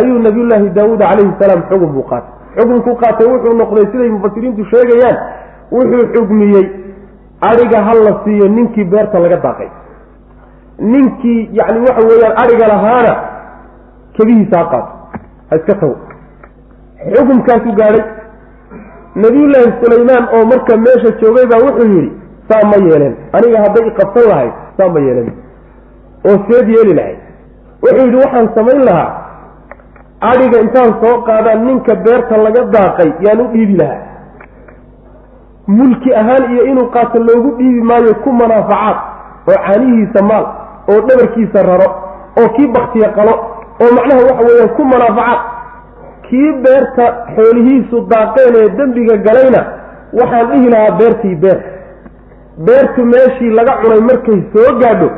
ayuu nabiyullaahi daawuud calayhi salaam xukun buu qaatay. Xukunkuu qaatay wuxuu noqday siday mufasiriintu sheegayaan wuxuu xugmiyey adhiga ha la siiyo ninkii beerta laga daaqay. Ninkii yacni waxa weeyaan adhiga lahaana kebihiisa ha qaato iska tago. Xukumkaasuu gaadhay nabiyullaahi sulaymaan oo marka meesha joogay baa wuxuu yidhi saa ma yeeleen aniga hadday iqabsan lahayd saa ma yeelen. Oo seed yeeli lahayd wuxuu yidhi waxaan samayn lahaa. Adhiga intaan soo qaadaan ninka beerta laga daaqay yaan u dhiibi lahaa. Mulki ahaan iyo inuu qaato loogu dhiibi maayo ku manaafacaad oo caanihiisa maal oo dhabarkiisa raro oo kii baktiya qalo oo macnaha waxa weeyaan ku manaafaca kii beerta xoolihiisu daaqeen ee dembiga galayna waxaan dhihi lahaa beertii beer. Beertu meeshii laga cunay markay soo gaadho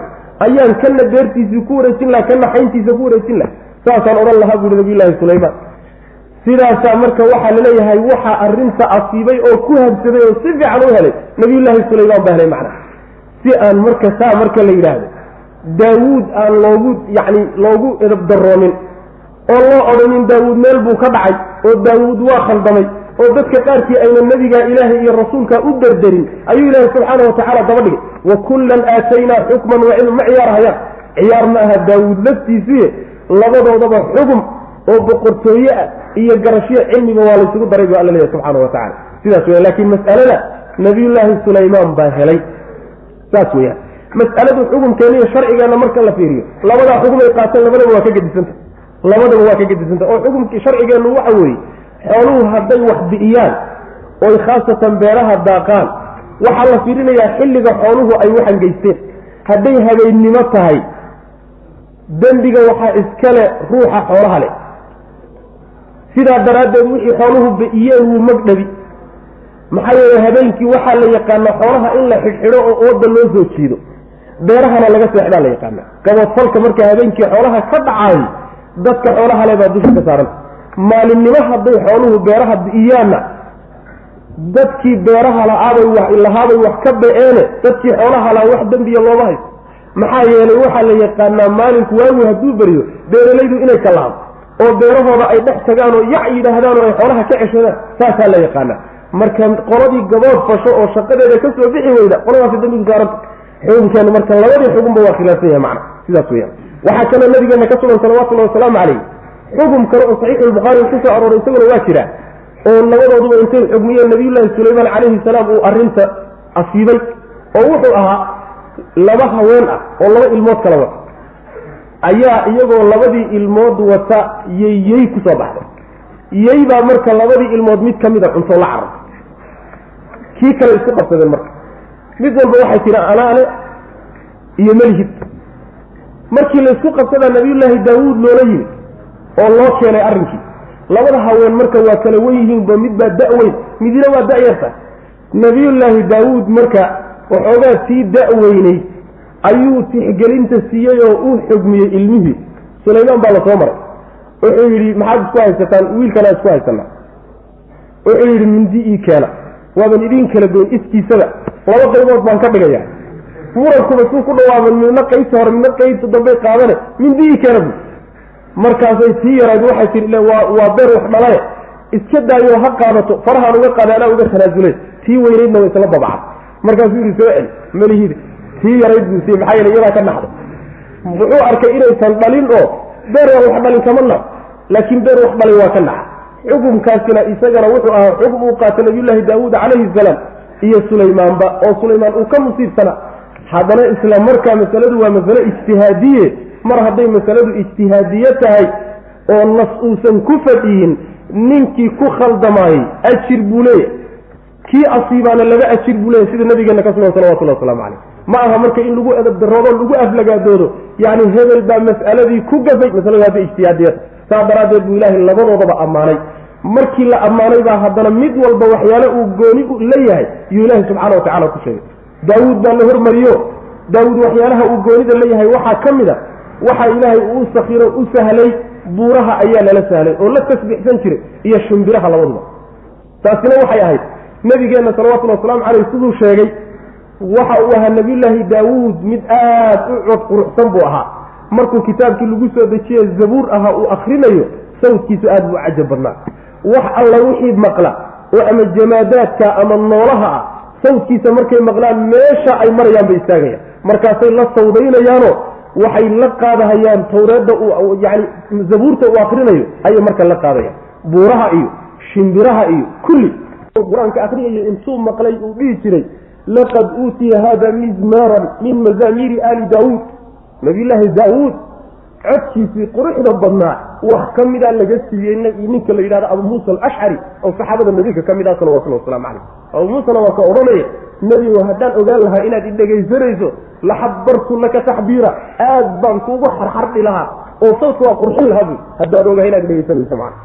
ayaan kana beertiisii ku wareejin laha kana xayntiisa ku wareejin laha saasaan odhan lahaa buuhi nabiyullaahi sulaymaan. Sidaasaa marka waxaa la leeyahay waxaa arrinta asiibay oo ku habsaday oo si fiican u helay. Nabiyullaahi sulaymaan baa helay macnaha. Si aan marka saa marka la yidhaahdo daawuud aan loogu yacni loogu edabdaroonin oo loo odhanin daawuud meel buu ka dhacay oo daawuud waa khaldamay oo dadka qaarkii ayna nebigaa ilaahay iyo rasuulka u derderin ayuu ilaahay subxaana watacaala daba dhigay. Wa kullan aataynaa xukman wa cilm ma ciyaarhayaan ciyaar ma aha daawuud laftiisuye labadoodaba xugum oo boqortooye ah iyo garashyo cilmiba waa laysugu daray bu alla leeyahy subxaana wa tacala sidaas weya laakiin mas'alada nabiyullaahi sulaymaan baa helay. Saas weyaan mas'aladu xukumkeena iyo sharcigeenna marka la fiiriyo labadaa xugum ay qaateen labadaba waa ka gedisanta labadaba waa ka gedisanta oo xukumkii sharcigeennu waxa weeye xooluhu hadday wax bi'iyaan oy khaasatan beeraha daaqaan waxaa la fiirinayaa xilliga xooluhu ay waxan geysteen hadday habeennimo tahay dembiga waxaa iskale ruuxa xoolaha leh. Sidaa daraaddeed wixii xooluhu bi'iyeen wuu magdhabi maxaa yeele habeenkii waxaa la yaqaanaa xoolaha in la xidhxidho oo ooda loo soo jiido beerahana laga seexdaa la yaqaanaa gabadfalka marka habeenkii xoolaha ka dhacaay dadka xoolaha le baa dusha ka saaranta maalinimo hadday xooluhu beeraha bi'iyaanna dadkii beeraha la'aabay wax lahaabay wax ka ba'eene dadkii xoolaha lahaa wax dembiya looma haysto. Maxaa yeelay waxaa la yaqaanaa maalinku waagu hadduu beriyo beeralaydu inay ka laado oo beerahooda ay dhex tagaan oo yac yidhaahdaan oo ay xoolaha ka ceshadaan saasaa la yaqaanaa. Marka qoladii gabood fasho oo shaqadeeda ka soo bixi weyda qoladaasi dambigu saaranta xukunkeena marka labadii xugunba waa khilaafsan yahay macna sidaas weyaan waxaa kaloo nabigeena ka sugan salawatullahi wasalaamu calayh xukun kale oo saxiixulbukhaari uu ku soo arooray isaguna waa jira oo labadooduba intay xugmiyeen nabiyullaahi sulaymaan calayhi salaam uu arrinta asiibay oo wuxuu ahaa laba haween ah oo laba ilmood kala wata. Ayaa iyagoo labadii ilmood wata yeyyey ku soo baxday. Yey baa marka labadii ilmood mid ka mida cunto la carartay kii kale isku qabsadeen marka mid walba waxay tihi anaale iyo melihid. Markii la isku qabsadaa nabiyullaahi daawuud loola yimid oo loo keenay arrinkii labada haween marka waa kala wen yihiinba mid baa da-weyn midina waa da-yarta nabiyullaahi daawuud marka waxoogaa sii da-weynay ayuu tixgelinta siiyey oo uu xugmiyey ilmihii. Sulaymaan baa la soo maray. Wuxuu yidhi maxaad isku haysataan? Wiilkanaa isku haysanaa wuxuu yidhi mindi ii keena. Waaban idiin kala goyn iskiisaba laba qaybood baan ka dhigaya. Murankuba suu ku dhawaaba midna qaybta hore midna qaybta dambay qaadane mindi ii keena bu markaasay tii yarayd waxay tii waa waa beer wax dhalaye. Iska daayo ha qaadato farahaan uga qaada anaa uga tanaasulay tii weynaydna way isla babacad. Markaasuu yidhi soo celi malihid tii yarayd buu siiyey maxaa yeele iyadaa ka naxday. Wuxuu arkay inaysan dhalin oo beer wax dhalin kama nax laakiin beer wax dhalay waa ka naxa xukumkaasina isagana wuxuu ahaa xukum uu qaatay nabiyullaahi daawuud calayhi salaam iyo sulaymaanba oo sulaymaan uu ka musiibsana haddana isla markaa masaladu waa masalo ijtihaadiye. Mar hadday masaladu ijtihaadiye tahay oo nas uusan ku fadhiyin ninkii ku khaldamaayey ajir buu leeyahy kii asiibaana laba ajir buu leeyahy sida nabigeena ka sugan salawatullahi waslamu caleyh ma aha marka in lagu edabdaroodo lagu aflagaadoodo yacni hebel baa mas'aladii ku gafay masaladu hadday ijtihaadiyata saa daraaddeed buu ilaahay labadoodaba ammaanay markii la ammaanay baa haddana mid walba waxyaale uu gooni la yahay yuu ilaahay subxaana wa tacala ku sheegay. Daawuud baa la hormariyo. Daawuud waxyaalaha uu goonida la waxaa ka mid a waxaa ilaahay uu sakiro u sahlay buuraha ayaa lala sahlay oo la tasbiixsan jiray iyo shimbiraha labaduba taasina waxay ahayd. Nabigeenna salawatullhi wasalaamu caleyh siduu sheegay waxa uu ahaa nabiyullaahi daawuud mid aad u cod quruxsan buu ahaa. Markuu kitaabkii lagu soo dejiye zabuur ahaa uu akrinayo sawdkiisu aad buu cajab badnaa wax alla wixii maqla oo ama jamaadaadka ama noolaha ah sawdkiisa markay maqlaan meesha ay marayaan bay istaagayaan. Markaasay la sawdaynayaanoo waxay la qaadahayaan tawreedda yani zabuurta uu akrinayo ayay marka la qaadayaan. Buuraha iyo shimbiraha iyo kulli. Qur'aanka akriyayo intuu maqlay uu dhihi jiray laqad uutiya hada mizmaaran min mazaamiiri aali daawuud. Nabiyullaahi daawuud codkiisii quruxda badnaa wax ka mida laga siiyey ninka la yidhahdo abu muusa alashcari oo saxaabada nabiga ka mid ah salawatullah waslamu calayh abu muusana waa ka odhanaya nebigo haddaan ogaan lahaa inaad idhegaysanayso laxabartu laka taxbiira aad baan kuugu xarxardhi lahaa oo sawtka waa qurxin lahaa buy haddaan ogahay inaad dhegaysanayso macana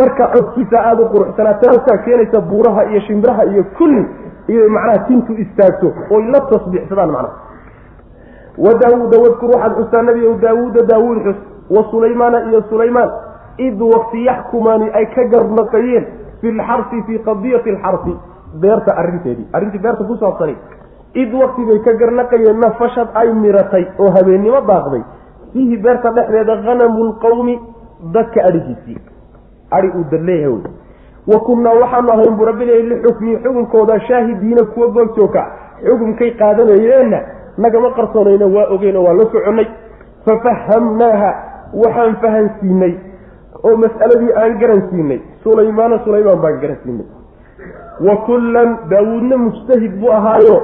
marka codkiisa aada u quruxsanaa taasaa keenaysa buuraha iyo shimbiraha iyo kulli iyo macnaha tintu istaagto oy la tasbiixsadaan macnaha wa daawuuda wadkur waxaad xustaa nebigow daawuuda daawuud xus wa sulaymaana iyo sulaymaan id waqti yaxkumaani ay ka garnaqayeen fi lxarsi fii qadiyati alxarsi beerta arrinteedii arrintii beerta ku saabsanay id waqti bay ka garnaqayeen nafashad ay miratay oo habeennimo daaqday fiihi beerta dhexdeeda hanamu lqawmi dadka adhigiisii ai uu dad leeyahay wey wa kunnaa waxaanu ahayn buu rabbi leeyay lixukmii xukunkooda shaahidiina kuwa goobjooga xukunkay qaadanayeenna nagama qarsoonayna waa ogeyno waa la soconnay. Fafahamnaaha waxaan fahansiinay. Oo mas'aladii aan garansiinay. Sulaymaana sulaymaan baan garansiinay. Wa kullan daawuudna mujtahid buu ahaayo.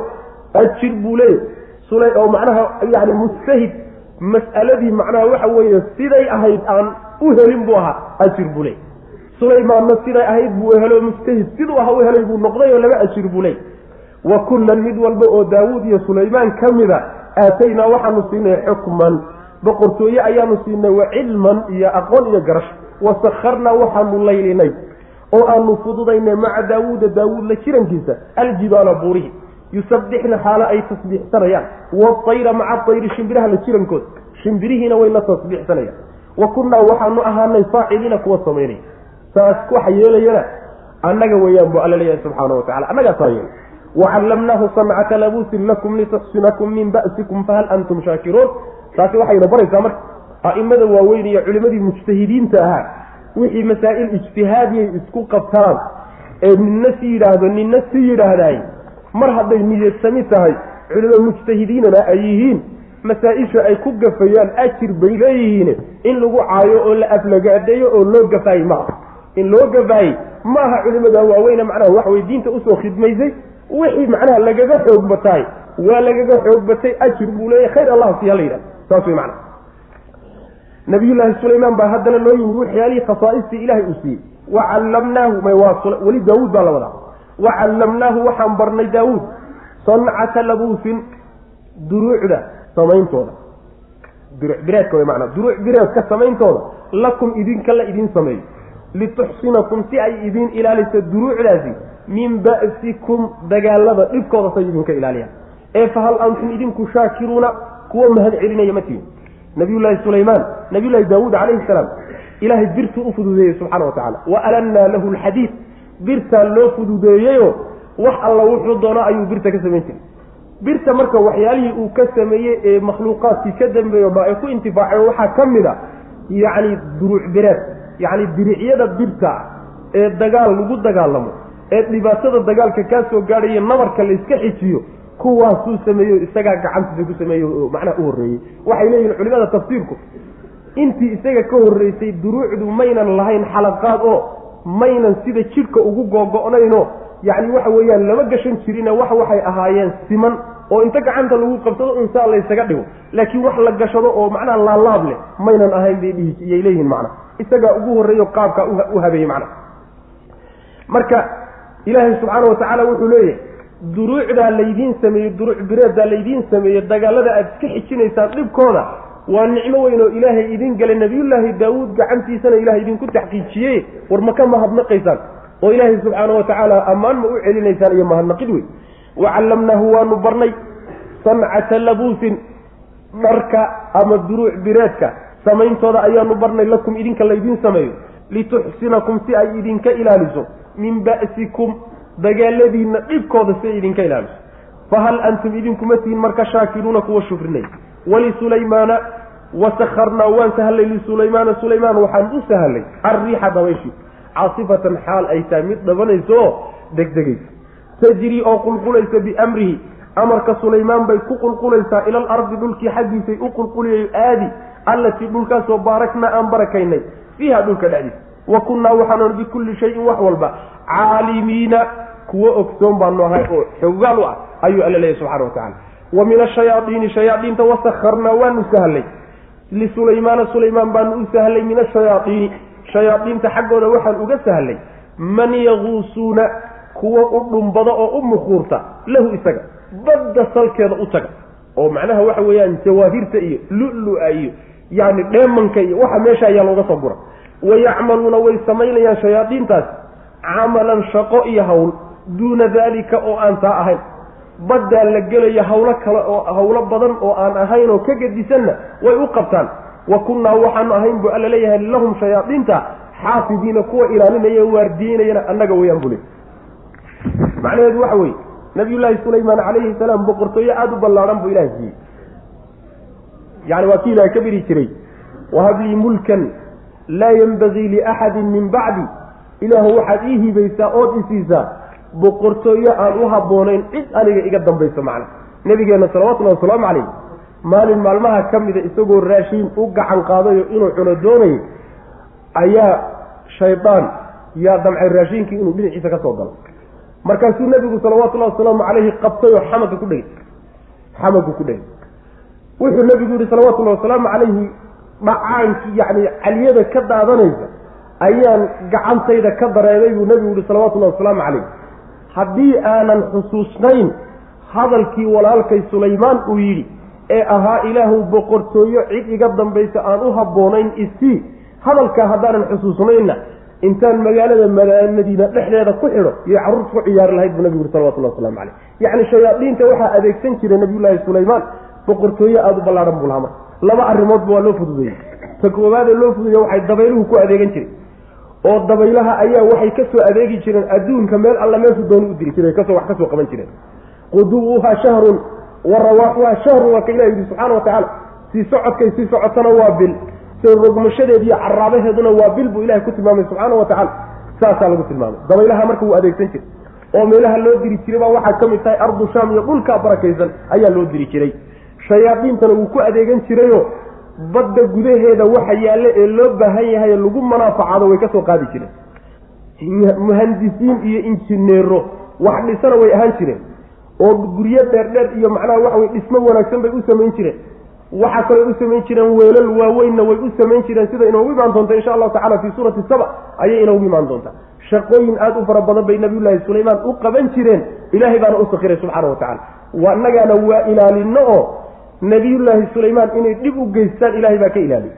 Ajir buu leeyay oo macnaha yani mujtahid mas'aladii macnaha waxa weeye siday ahayd aan u helin buu ahaa. Ajir buu leey sulaymaanna siday ahayd buu helo mujtahid. Siduu aha u helay buu noqday oo laba ajir buu leey wa kullan mid walba oo daawuud iyo sulaymaan ka mida aataynaa waxaanu siinay xukman. Boqortooye ayaanu siinay wa cilman iyo aqoon iyo garash. Wa sakharnaa waxaanu laylinay oo aanu fududaynay maca daawuuda daawuud la jirankiisa aljibaala buurihi yusabbixna xaalo ay tasbiixsanayaan waayra maca ayri shimbiraha la jirankooda shimbirihiina way la tasbiixsanayaan wa kunnaa waxaanu ahaanay faaciliina kuwa samaynaya. Saas waxa yeelayana annaga weeyaan bu alla leeyahay subxaana watacala annagaa saa yeelay wacallamnaahu sancata labuusin lakum lituxsinakum min ba'sikum fahal antum shaakiruun taasi waxayna baraysaa marka a'imada waaweyn iyo culimadii mujtahidiinta ahaa wixii masaa'il ijtihaadiyay isku qabtaan ee ninna si yidhaahdo ninna si yidhaahdaay mar hadday niyadsami tahay culimo mujtahidiinana ay yihiin masaa-isha ay ku gafayaan ajir bay leeyihiin in lagu caayo oo la aflagaadeeyo oo loo gafaayey maaha in loo gafaayey maaha culimada waaweyne macnaha waxway diinta u soo khidmaysay wixii macnaha lagaga xoog bataay waa lagaga xoog batay ajir buu leeyahy khayr allah siya la yidhaha saas wey macnaha nabiyullaahi sulaymaan baa haddana loo yimid waxyaalihii khasaaistii ilaahay uu siiyey. Wacallamnaahu weli daawuud baa la wadaa. Wacallamnaahu waxaan barnay daawuud. Sancata labuusin duruucda samayntooda. Duruuc bireedka way macnaa. Duruuc bireedka samayntooda lakum idinka la idin sameeyo lituxsinakum si ay idin ilaaliso duruucdaasi min ba'sikum dagaalada dhibkooda say idinka ilaaliyaan. Ee fahal antum idinku shaakiruuna kuwa mahad celinaya ma tihin. Nabiyullaahi sulaymaan nabiyullaahi daawuud calayhi salaam ilaahay birtuu u fududeeyey subxana wa tacala wa alannaa lahu lxadiid birtaa loo fududeeyeyo wax alla wuxuu doono ayuu birta ka samayn jiray. Birta marka waxyaalihii uu ka sameeyey ee makhluuqaadkii ka dambeeyo ma ay ku intifaaceen waxaa ka mid a yacni duruuc bireed yacni diricyada birta ee dagaal lagu dagaalamo ee dhibaatada dagaalka kaa soo gaadhayo nabarka la iska xijiyo kuwaasuu sameeyo isagaa gacantiisa ku sameeyo oo macnaha u horreeyey. Waxay leeyihiin culimada tafsiirku intii isaga ka horreysay duruucdu maynan lahayn xalaqaad oo maynan sida jidhka ugu googo'nayno yacni waxa weeyaan lama gashan jirine wax waxay ahaayeen siman oo inta gacanta lagu qabsado unsaa laysaga dhigo. Laakiin wax la gashado oo macnaha laalaab leh maynan ahayn bay dhihi iyay leeyihiin macna isagaa ugu horreeyo qaabkaa u habeeyey macna marka ilaahay subxaana wa tacaala wuxuu leeyahay duruucdaa laydiin sameeyey duruuc bireeddaa laydiin sameeyey dagaalada aada iska xijinaysaan dhibkooda waa nicmo weyn oo ilaahay idin galay. Nabiyullaahi daawuud gacantiisana ilahay idinku taxqiijiyey. War ma ka mahadnaqaysaan? Oo ilaahay subxaana wa tacaala ammaan ma u celinaysaan iyo mahadnaqid wey wacallamnaahu waanu barnay sancata labuusin dharka ama duruuc bireedka. Samayntooda ayaanu barnay lakum idinka laydiin sameeyo. Lituxsinakum si ay idinka ilaaliso min ba'sikum dagaaladiinna dhibkooda si idinka ilaaliso. Fahal antum idinkuma tihin marka shaakiruuna kuwa shukrinay walisulaymaana wasakharnaa waan sahlay lisulaymaana sulaymaan waxaan u sahlay arriixa dabayshi. Caasifatan xaal ay tahay mid dhabanayso oo degdegaysa tajrii oo qulqulaysa biamrihi. Amarka sulaymaan bay ku qulqulaysaa ila alardi dhulkii xaggiisay u qulquliyay aadi. Allatii dhulkaasoo baaraknaa aan barakaynay. Fiiha dhulka dhexdiisa wa kunnaa waxaanu bikulli shayin wax walba. Caalimiina kuwo ogsoon baanu ahay oo xogaal u ah ayuu alla leeyahy subxana wa tacala wa min ashayaaiini shayaaiinta wasakharnaa waanu sahlay. Lisulaymaana sulaymaan baanu u sahlay min ashayaaiini shayaadiinta xaggooda waxaan uga sahlay. Man yaguusuuna kuwa u dhumbada oo u mukuurta lahu isaga. Badda salkeeda u taga. Oo macnaha waxa weeyaan jawaahirta iyo lulu-a iyo yani dheemanka iyo waxa meesha ayaa looga soo gura wayacmaluuna way samaynayaan shayaadiintaas camalan shaqo iyo hawl duuna daalika oo aan taa ahayn baddaa la gelayo hawlo kale oo hawlo badan oo aan ahayn oo ka gedisanna way u qabtaan wa kunnaa waxaanu ahayn buu alla leeyahay lahum shayaadiinta xaafidiina kuwa ilaalinaya waardiyeynayana annaga weyaan bule macnaheedu waxa weeye nabiyullaahi sulaymaan calayhi salaam boqortooyo aada u ballaadhan buu ilaha siiyey yani waa kii ilaha ka biri jiray wahablii mulkan laa yenbagii liaxadin min bacdi. Ilaahu waxaad ii hibaysaa ood isiisaa boqortooyo aan u habboonayn cid aniga iga dambayso macna. Nabigeenna salawatullahi wasalaamu calayh maalin maalmaha ka mida isagoo raashiin u gacan qaadayo inuu cuno doonayay ayaa shaydaan yaa damcay raashiinkii inuu dhinaciisa ka soo galo. Markaasuu nebigu salawatullahi wasalaamu calayhi qabtay oo xamaga ku dhegay. Xamagu ku dhegay. Wuxuu nebigu yihi salawatullahi wasalaamu calayhi dhacaankii yacni caliyada ka daadanaysa ayaan gacantayda ka dareemay buu nebigu yihi salawatullahi wasalaamu calayh. Haddii aanan xusuusnayn hadalkii walaalkay sulaymaan uu yidhi ee ahaa ilaahu boqortooyo cid iga dambaysa aan u habboonayn isii hadalkaa haddaanan xusuusnaynna intaan magaalada madiina dhexdeeda ku xidho iyo carruurta ku ciyaari lahayd buu nabigu yuri salawatullah waslamu caleyh yacni shayaadiinta waxaa adeegsan jiray nabiyullaahi sulaymaan boqortooye aada u ballaadhan buu lahaa marka laba arrimoodba waa loo fududeeyey. Ta koowaadee loo fududeeye waxay dabayluhu ku adeegan jiray. Oo dabaylaha ayaa waxay ka soo adeegi jireen adduunka meel alla meeshu dooni u diri jiray ka soo wax ka soo qaban jireen. Quduwuhaa shahrun wa rawaaxuhaa shahrun waa ka ilah yidhi subxaana wa tacaala sii socodkay sii socotana waa bil. Soo rogmashadeed iyo caraabaheeduna waa bil buu ilahay ku tilmaamay subxaana wa tacaala saasaa lagu tilmaamay. Dabaylaha marka wuu adeegsan jiray. Oo meelaha loo diri jiray baa waxaa ka mid tahay ardu shaam iyo dhulkaa barakaysan ayaa loo diri jiray shayaadiintana wuu ku adeegan jirayo badda gudaheeda waxa yaalle ee loo baahan yahay lagu manaafacaado way ka soo qaadi jireen. Muhandisiin iyo injineero wax dhisana way ahaan jireen. Oo guryo dheerdheer iyo macnaha waxa wey dhismo wanaagsan bay u samayn jireen. Waxaa kaloo u samayn jireen weelal waaweynna way u samayn jireen sida inoogu imaan doonta insha allahu tacala fii suurati saba ayay inoogu imaan doontaa shaqooyin aada u fara badan bay nabiyullaahi sulaymaan u qaban jireen. Ilaahay baana u sakiray subxaana wa tacala annagaana waa ilaalino oo nabiyullaahi sulaymaan inay dhib u geystaan ilahay baa ka ilaaliyey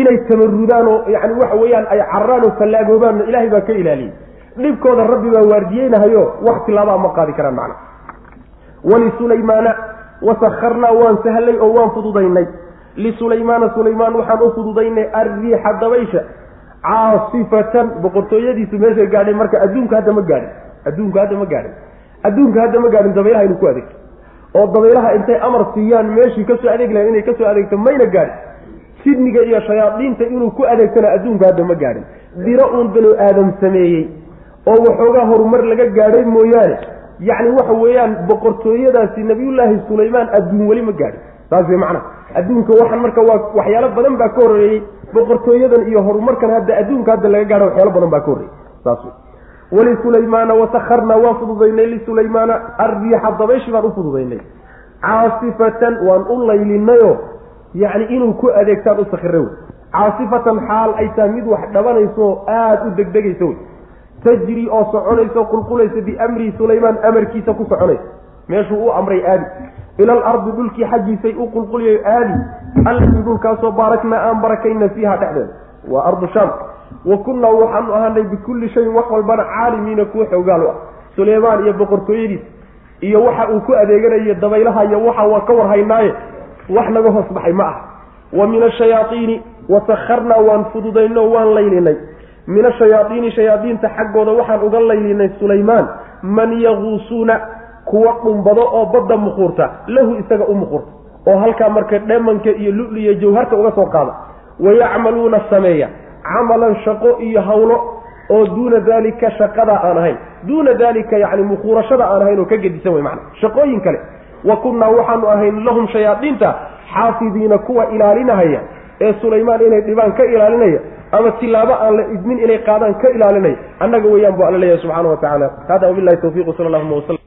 inay tamarudaan oo yani waxa weeyaan ay cararaan oo fallaagoobaanna ilahay baa ka ilaaliyey dhibkooda rabbi baa waardiyeynahayo wax tilaabaa ma qaadi karaan macna. Wlisulaymaana wasakarnaa waan sahlay oo waan fududaynay. Lisulaymaana sulaymaan waxaan u fududaynay arriixa dabaysha. Caasifatan boqortooyadiisu meeshay gaadhay marka adduunka hadda ma gaadhin. Adduunku hadda ma gaadhin. Adduunka hadda ma gaadhin dabaylaha inuu ku adeegto oo dabaylaha intay amar siiyaan meeshii ka soo adeegi lahayn inay ka soo adeegto mayna gaadhin. Sidniga iyo shayaadiinta inuu ku adeegtana adduunka hadda ma gaadhin. Diro uun banu aadam sameeyey oo waxoogaa horumar laga gaadhay mooyaane. Yacni waxa weeyaan boqortooyadaasi nabiyullaahi sulaymaan adduun weli ma gaadhin. Saas wey macna. Adduunka waxaan marka waa waxyaalo badan baa ka horreeyey. Boqortooyadan iyo horumarkan hadda adduunka hadda laga gaadho waxyaalo badan baa ka horreeyey. Saas wlisulaymaana wasakarnaa waan fududaynay lisulaymaana arriixa dabayshi baan u fududaynay. Caasifatan waan u laylinayoo yacni inuu ku adeegtaan u sakira wey. Caasifatan xaal ay tahay mid wax dhabanayso aada u degdegaysa wey. Tajri oo soconaysa qulqulaysa biamri sulaymaan amarkiisa ku soconaysa meeshuu u amray aadi. Ila alardi dhulkii xaggiisay u qulqulyayo aadi. Allatii dhulkaasoo baaraknaa aan barakayna fiiha dhexdeeda. Waa ardu shaam wa kunnaa waxaanu ahaanay bikulli shayin wax walbana caalimiina kuwa xoogaal ah. Suleymaan iyo boqortooyadiis iyo waxa uu ku adeeganayo dabaylaha iyo waxa waa ka warhaynaaye wax naga hoos baxay ma ah wa min ashayaaiini wasakarnaa waan fududayno waan laylinay. Min ashayaaiini shayaadiinta xaggooda waxaan uga laylinay sulaymaan man yaguusuuna kuwa dhumbado oo badda muquurta lahu isaga u muquurta oo halkaa marka dhemanka iyo luli jawharta uga soo qaada. Wayacmaluuna sameeya camalan shaqo iyo hawlo oo duuna daalika shaqadaa aan ahayn. Duuna daalika yacni muquurashada aan ahayn oo ka gedisan wey macana shaqooyin kale. Wa kunnaa waxaanu ahayn lahum shayaadiinta xaafidiina kuwa ilaalinahaya ee sulaymaan inay dhibaan ka ilaalinaya ama tilaabo aan la idmin inay qaadaan ka ilaalinaya. Annaga weeyaan bu alla leeyahay subxaana wa tacala hada wabilahi tawfiiq. Sal allahuma waslam